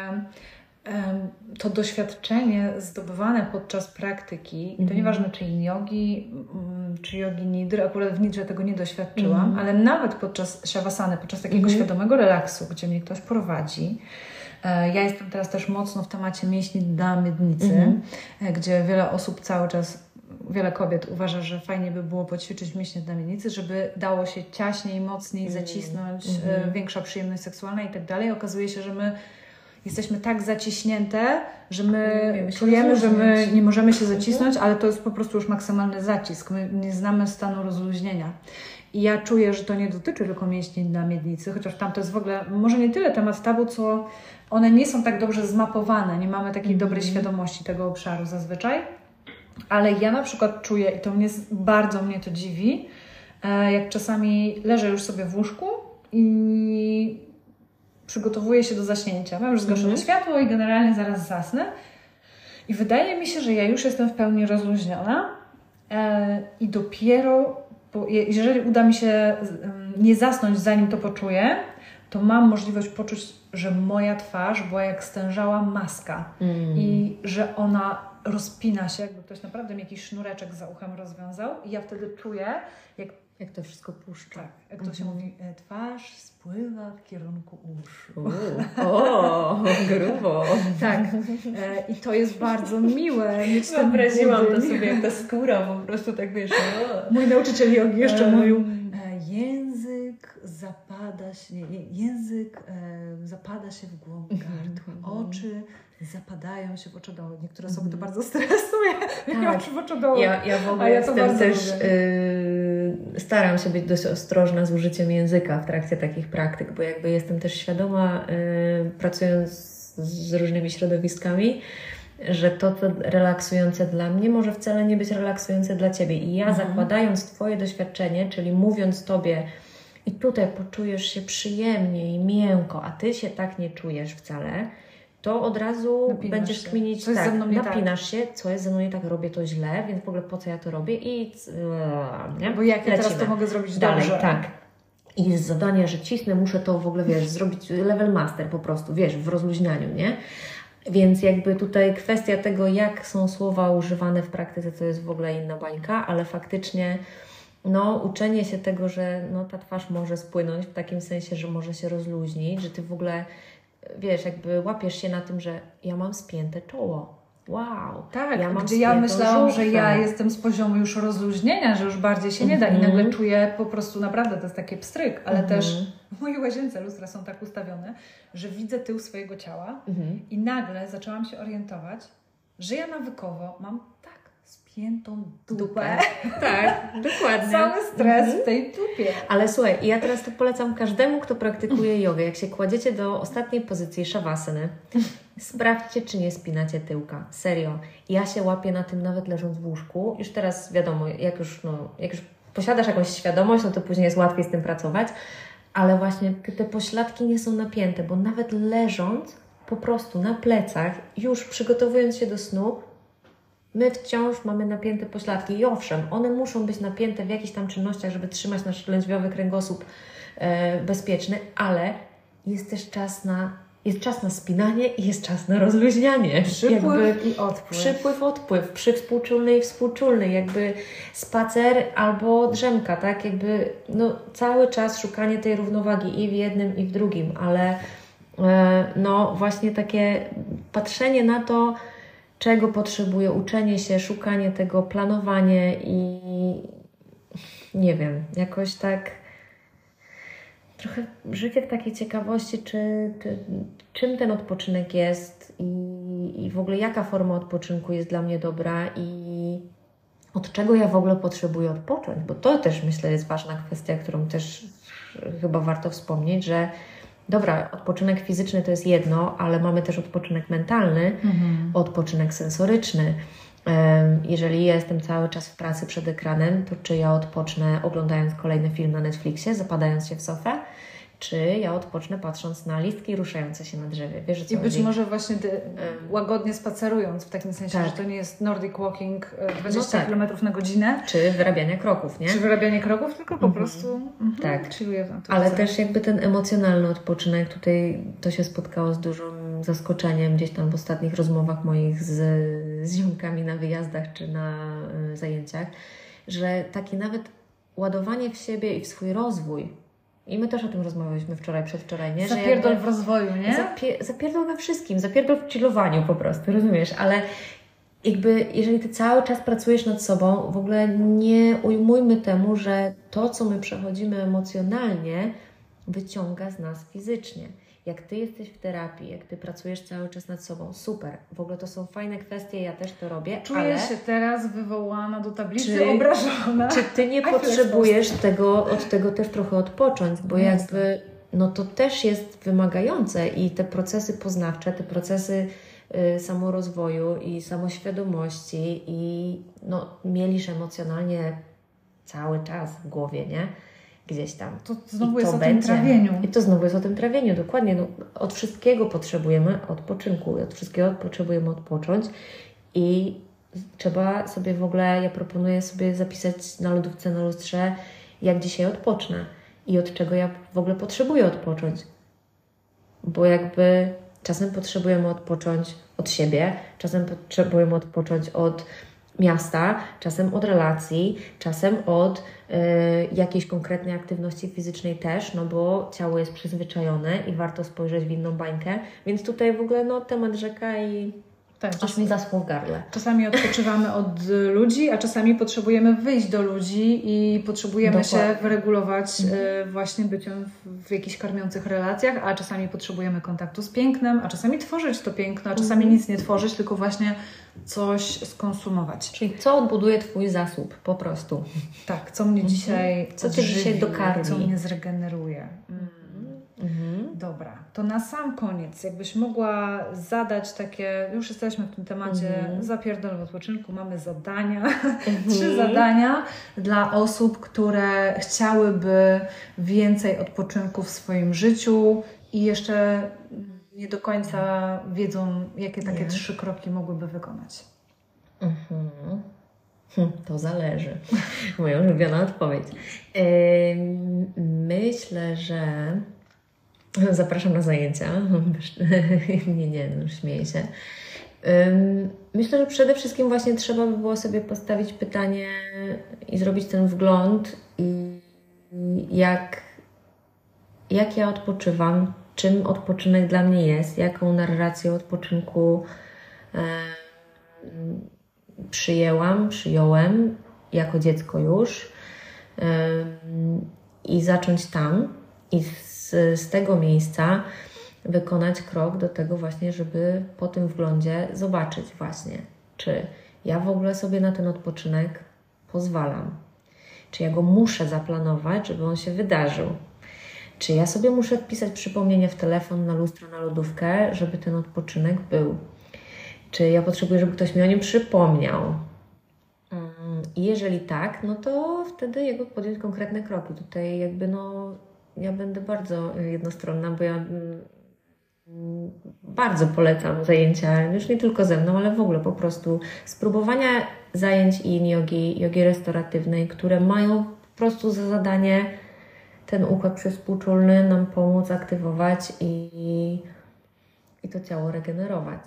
to doświadczenie zdobywane podczas praktyki, to mhm. nieważne czy jogi, mm, czy jogi nidry, akurat w nidrze tego nie doświadczyłam, mm. ale nawet podczas siawasany, podczas takiego mm. świadomego relaksu, gdzie mnie ktoś prowadzi, e, ja jestem teraz też mocno w temacie mięśni dla miednicy, mm. gdzie wiele osób cały czas wiele kobiet uważa, że fajnie by było poćwiczyć mięśnie miednicy, żeby dało się ciaśniej, mocniej mm. zacisnąć, mm. większa przyjemność seksualna i tak dalej. Okazuje się, że my jesteśmy tak zaciśnięte, że my czujemy, że my nie możemy się zacisnąć, ale to jest po prostu już maksymalny zacisk. My nie znamy stanu rozluźnienia. I ja czuję, że to nie dotyczy tylko mięśni na miednicy, chociaż tam to jest w ogóle może nie tyle temat tabu, co one nie są tak dobrze zmapowane, nie mamy takiej mm. dobrej świadomości tego obszaru zazwyczaj. Ale ja na przykład czuję, i to mnie bardzo mnie to dziwi, e, jak czasami leżę już sobie w łóżku i przygotowuję się do zaśnięcia. Mam już zgaszone mhm. światło i generalnie zaraz zasnę. I wydaje mi się, że ja już jestem w pełni rozluźniona e, i dopiero, jeżeli uda mi się nie zasnąć zanim to poczuję, to mam możliwość poczuć, że moja twarz była jak stężała maska mm. i że ona rozpina się, jakby ktoś naprawdę mi jakiś sznureczek za uchem rozwiązał i ja wtedy czuję, jak
jak to wszystko puszcza. Tak,
jak to się mhm. mówi, e, twarz spływa w kierunku uszu.
o, grubo.
tak. E, I to jest bardzo miłe. Mieć
Wyobraziłam to sobie, jak ta skóra po prostu tak wiesz.
Mój nauczyciel jogi jeszcze e, mówił, e, język zapada się, nie, język e, zapada się w głąb gardła, mhm. oczy zapadają się w oczodoły. Niektóre osoby to bardzo stresuje, tak. oczy w oczodoły.
Ja, ja w ogóle ja jestem też... Y, staram się być dość ostrożna z użyciem języka w trakcie takich praktyk, bo jakby jestem też świadoma, y, pracując z różnymi środowiskami, że to, co relaksujące dla mnie, może wcale nie być relaksujące dla Ciebie. I ja mhm. zakładając Twoje doświadczenie, czyli mówiąc Tobie, i tutaj poczujesz się przyjemnie i miękko, a Ty się tak nie czujesz wcale, to od razu napinasz będziesz się. kminić, tak, tak, napinasz tak. się, co jest ze mną nie tak, robię to źle, więc w ogóle po co ja to robię i
nie? Bo jak ja teraz to mogę zrobić Dalej, dobrze.
tak. I jest zadanie, że cisnę, muszę to w ogóle, wiesz, zrobić level master po prostu, wiesz, w rozluźnianiu, nie? Więc jakby tutaj kwestia tego, jak są słowa używane w praktyce, to jest w ogóle inna bańka, ale faktycznie no, uczenie się tego, że no, ta twarz może spłynąć w takim sensie, że może się rozluźnić, że Ty w ogóle wiesz, jakby łapiesz się na tym, że ja mam spięte czoło. wow.
Tak,
ja
gdzie ja myślałam, że ja jestem z poziomu już rozluźnienia, że już bardziej się nie da i
Mhm.
nagle czuję po prostu naprawdę, to jest taki pstryk, ale
Mhm.
też w mojej łazience lustra są tak ustawione, że widzę tył swojego ciała
Mhm.
i nagle zaczęłam się orientować, że ja nawykowo mam tak spiętą dupę,
Dupę. Tak, dokładnie.
cały stres
Mhm.
w tej dupie.
Ale słuchaj, ja teraz to polecam każdemu, kto praktykuje jogę. Jak się kładziecie do ostatniej pozycji szawasany, sprawdźcie, czy nie spinacie tyłka. Serio. Ja się łapię na tym nawet leżąc w łóżku. Już teraz wiadomo, jak już, no, jak już posiadasz jakąś świadomość, no to później jest łatwiej z tym pracować. Ale właśnie te pośladki nie są napięte, bo nawet leżąc po prostu na plecach, już przygotowując się do snu, My wciąż mamy napięte pośladki i owszem, one muszą być napięte w jakichś tam czynnościach, żeby trzymać nasz lędźwiowy kręgosłup e, bezpieczny, ale jest też czas na, jest czas na spinanie i jest czas na rozluźnianie.
Przypływ i odpływ.
Przypływ, odpływ, przy współczulny i współczulny, jakby spacer albo drzemka, tak? Jakby no, cały czas szukanie tej równowagi i w jednym, i w drugim, ale e, no właśnie takie patrzenie na to, czego potrzebuję, uczenie się, szukanie tego, planowanie i nie wiem, jakoś tak trochę życie w takiej ciekawości, czy, czy, czym ten odpoczynek jest i, i w ogóle jaka forma odpoczynku jest dla mnie dobra i od czego ja w ogóle potrzebuję odpocząć, bo to też myślę jest ważna kwestia, którą też chyba warto wspomnieć, że dobra, odpoczynek fizyczny to jest jedno, ale mamy też odpoczynek mentalny,
Mhm.
odpoczynek sensoryczny. Jeżeli ja jestem cały czas w pracy przed ekranem, to czy ja odpocznę oglądając kolejny film na Netflixie, zapadając się w sofę, czy ja odpocznę patrząc na listki ruszające się na drzewie. Wiesz co
I być
chodzi?
może właśnie ty, łagodnie spacerując, w takim sensie,
Tak.
że to nie jest Nordic Walking e, 20
tak.
km na godzinę,
Czy wyrabiania kroków, nie?
czy wyrabianie kroków, tylko po prostu mhm,
Tak.
chilluję naturze.
Ale też jakby ten emocjonalny odpoczynek, tutaj to się spotkało z dużym zaskoczeniem gdzieś tam w ostatnich rozmowach moich z, z ziomkami na wyjazdach czy na y, zajęciach, że takie nawet ładowanie w siebie i w swój rozwój, i my też o tym rozmawialiśmy wczoraj, przedwczoraj, nie? Że
Zapierdol w rozwoju, nie?
Zapie- zapierdol we wszystkim, zapierdol w chillowaniu po prostu, rozumiesz? Ale jakby, jeżeli ty cały czas pracujesz nad sobą, w ogóle nie ujmujmy temu, że to, co my przechodzimy emocjonalnie, wyciąga z nas fizycznie. Jak ty jesteś w terapii, jak ty pracujesz cały czas nad sobą, super. W ogóle to są fajne kwestie, ja też to robię,
Czuję
ale
się teraz wywołana do tablicy,
Czy-
obrażona.
czy ty nie potrzebujesz tego, od tego też trochę odpocząć, bo jakby no to też jest wymagające i te procesy poznawcze, te procesy y, samorozwoju i samoświadomości i no mielisz emocjonalnie cały czas w głowie, nie? Gdzieś tam.
To znowu
I
jest
to
o tym
będzie.
trawieniu.
I to znowu jest o tym trawieniu, dokładnie. No, od wszystkiego potrzebujemy odpoczynku, od wszystkiego potrzebujemy odpocząć i trzeba sobie w ogóle, ja proponuję sobie zapisać na lodówce, na lustrze, jak dzisiaj odpocznę i od czego ja w ogóle potrzebuję odpocząć. Bo jakby czasem potrzebujemy odpocząć od siebie, czasem potrzebujemy odpocząć od miasta, czasem od relacji, czasem od y, jakiejś konkretnej aktywności fizycznej też, no bo ciało jest przyzwyczajone i warto spojrzeć w inną bańkę. Więc tutaj w ogóle no, temat rzeka i
Tak,
aż mi zaschło w gardle.
Czasami odpoczywamy od ludzi, a czasami potrzebujemy wyjść do ludzi i potrzebujemy się
Dokładnie.
wyregulować e, właśnie byciem w, w jakichś karmiących relacjach, a czasami potrzebujemy kontaktu z pięknem, a czasami tworzyć to piękno, a czasami nic nie tworzyć, tylko właśnie coś skonsumować.
Czyli co odbuduje Twój zasób po prostu.
Tak, co mnie dzisiaj
Co cię dzisiaj dokarmi.
co mnie zregeneruje. Mm.
Mhm.
Dobra, to na sam koniec, jakbyś mogła zadać takie, już jesteśmy w tym temacie,
Mhm.
zapierdol w odpoczynku, mamy zadania, trzy zadania dla osób, które chciałyby więcej odpoczynku w swoim życiu i jeszcze nie do końca wiedzą, jakie takie
Nie.
trzy kroki mogłyby wykonać.
Mhm. Hm, To zależy. Moja ulubiona odpowiedź. Ym, Myślę, że zapraszam na zajęcia. Nie, nie, no, śmieję się. Myślę, że przede wszystkim właśnie trzeba by było sobie postawić pytanie i zrobić ten wgląd i jak, jak ja odpoczywam, czym odpoczynek dla mnie jest, jaką narrację odpoczynku e, przyjęłam, przyjąłem jako dziecko już i zacząć tam i z, z tego miejsca wykonać krok do tego właśnie, żeby po tym wglądzie zobaczyć właśnie, czy ja w ogóle sobie na ten odpoczynek pozwalam, czy ja go muszę zaplanować, żeby on się wydarzył, czy ja sobie muszę wpisać przypomnienie w telefon, na lustro, na lodówkę, żeby ten odpoczynek był, czy ja potrzebuję, żeby ktoś mi o nim przypomniał. Mm, jeżeli tak, no to wtedy jakby podjąć konkretne kroki. Tutaj jakby no, ja będę bardzo jednostronna, bo ja mm, bardzo polecam zajęcia, już nie tylko ze mną, ale w ogóle po prostu spróbowania zajęć in jogi, jogi restauratywnej, które mają po prostu za zadanie ten układ przezwółczulny nam pomóc aktywować i, i to ciało regenerować.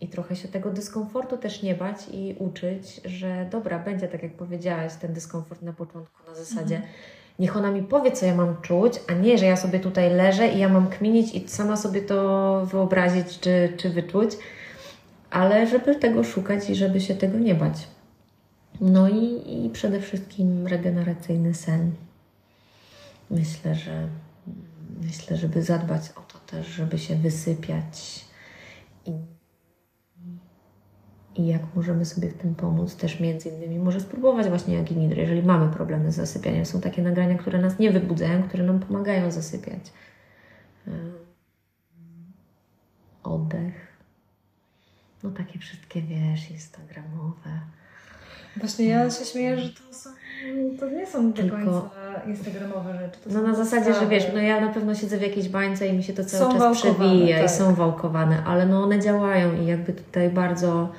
I trochę się tego dyskomfortu też nie bać i uczyć, że dobra, będzie tak jak powiedziałaś, ten dyskomfort na początku na zasadzie mhm niech ona mi powie, co ja mam czuć, a nie, że ja sobie tutaj leżę i ja mam kminić i sama sobie to wyobrazić czy, czy wyczuć, ale żeby tego szukać i żeby się tego nie bać. No i, i przede wszystkim regeneracyjny sen. Myślę, że myślę, żeby zadbać o to też, żeby się wysypiać i jak możemy sobie w tym pomóc, też między innymi może spróbować właśnie jak nidry, jeżeli mamy problemy z zasypianiem. Są takie nagrania, które nas nie wybudzają, które nam pomagają zasypiać. Oddech. No takie wszystkie, wiesz, instagramowe.
Właśnie ja się śmieję, że to są, to nie są do Tylko, końca instagramowe rzeczy.
no na zasadzie, że wiesz, no ja na pewno siedzę w jakiejś bańce i mi się to cały są czas przewija tak. i są wałkowane, ale no one działają i jakby tutaj bardzo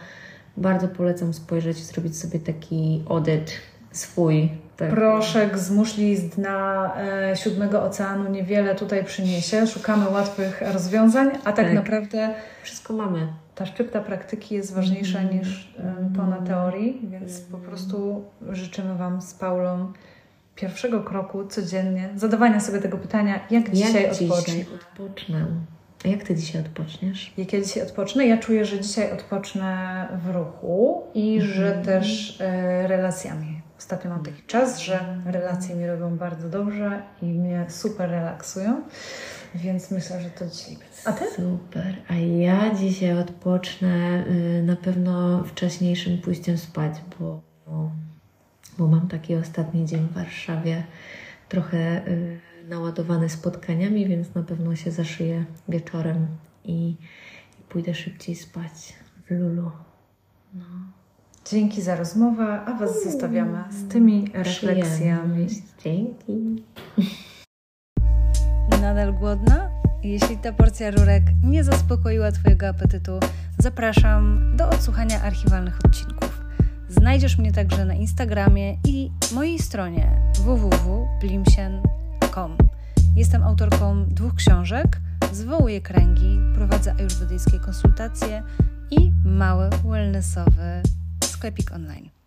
bardzo polecam spojrzeć, zrobić sobie taki audyt swój.
Tak. Proszek z muszli z dna e, siódmego oceanu niewiele tutaj przyniesie. Szukamy łatwych rozwiązań, a tak, tak. naprawdę
wszystko mamy.
Ta szczypta praktyki jest ważniejsza mm. niż e, tona teorii, więc mm. po prostu życzymy Wam z Paulą pierwszego kroku codziennie, zadawania sobie tego pytania, jak, jak dzisiaj odpocznę. Dzisiaj
odpocznę. A jak Ty dzisiaj odpoczniesz?
Jak ja dzisiaj odpocznę? Ja czuję, że dzisiaj odpocznę w ruchu i mhm. że też e, relacjami. Ostatnio mam taki czas, że relacje mi robią bardzo dobrze i mnie super relaksują, więc myślę, że to dzisiaj
A Ty? Super. A ja dzisiaj odpocznę y, na pewno wcześniejszym pójściem spać, bo, bo mam taki ostatni dzień w Warszawie. Trochę... Y, naładowany spotkaniami, więc na pewno się zaszyję wieczorem i, i pójdę szybciej spać w Lulu. No.
Dzięki za rozmowę, a Was zostawiamy z tymi refleksjami.
Dzięki.
Nadal głodna? Jeśli ta porcja rurek nie zaspokoiła Twojego apetytu, zapraszam do odsłuchania archiwalnych odcinków. Znajdziesz mnie także na Instagramie i mojej stronie www.blimsien.com Jestem autorką dwóch książek, zwołuję kręgi, prowadzę ajurwedyjskie konsultacje i mały wellnessowy sklepik online.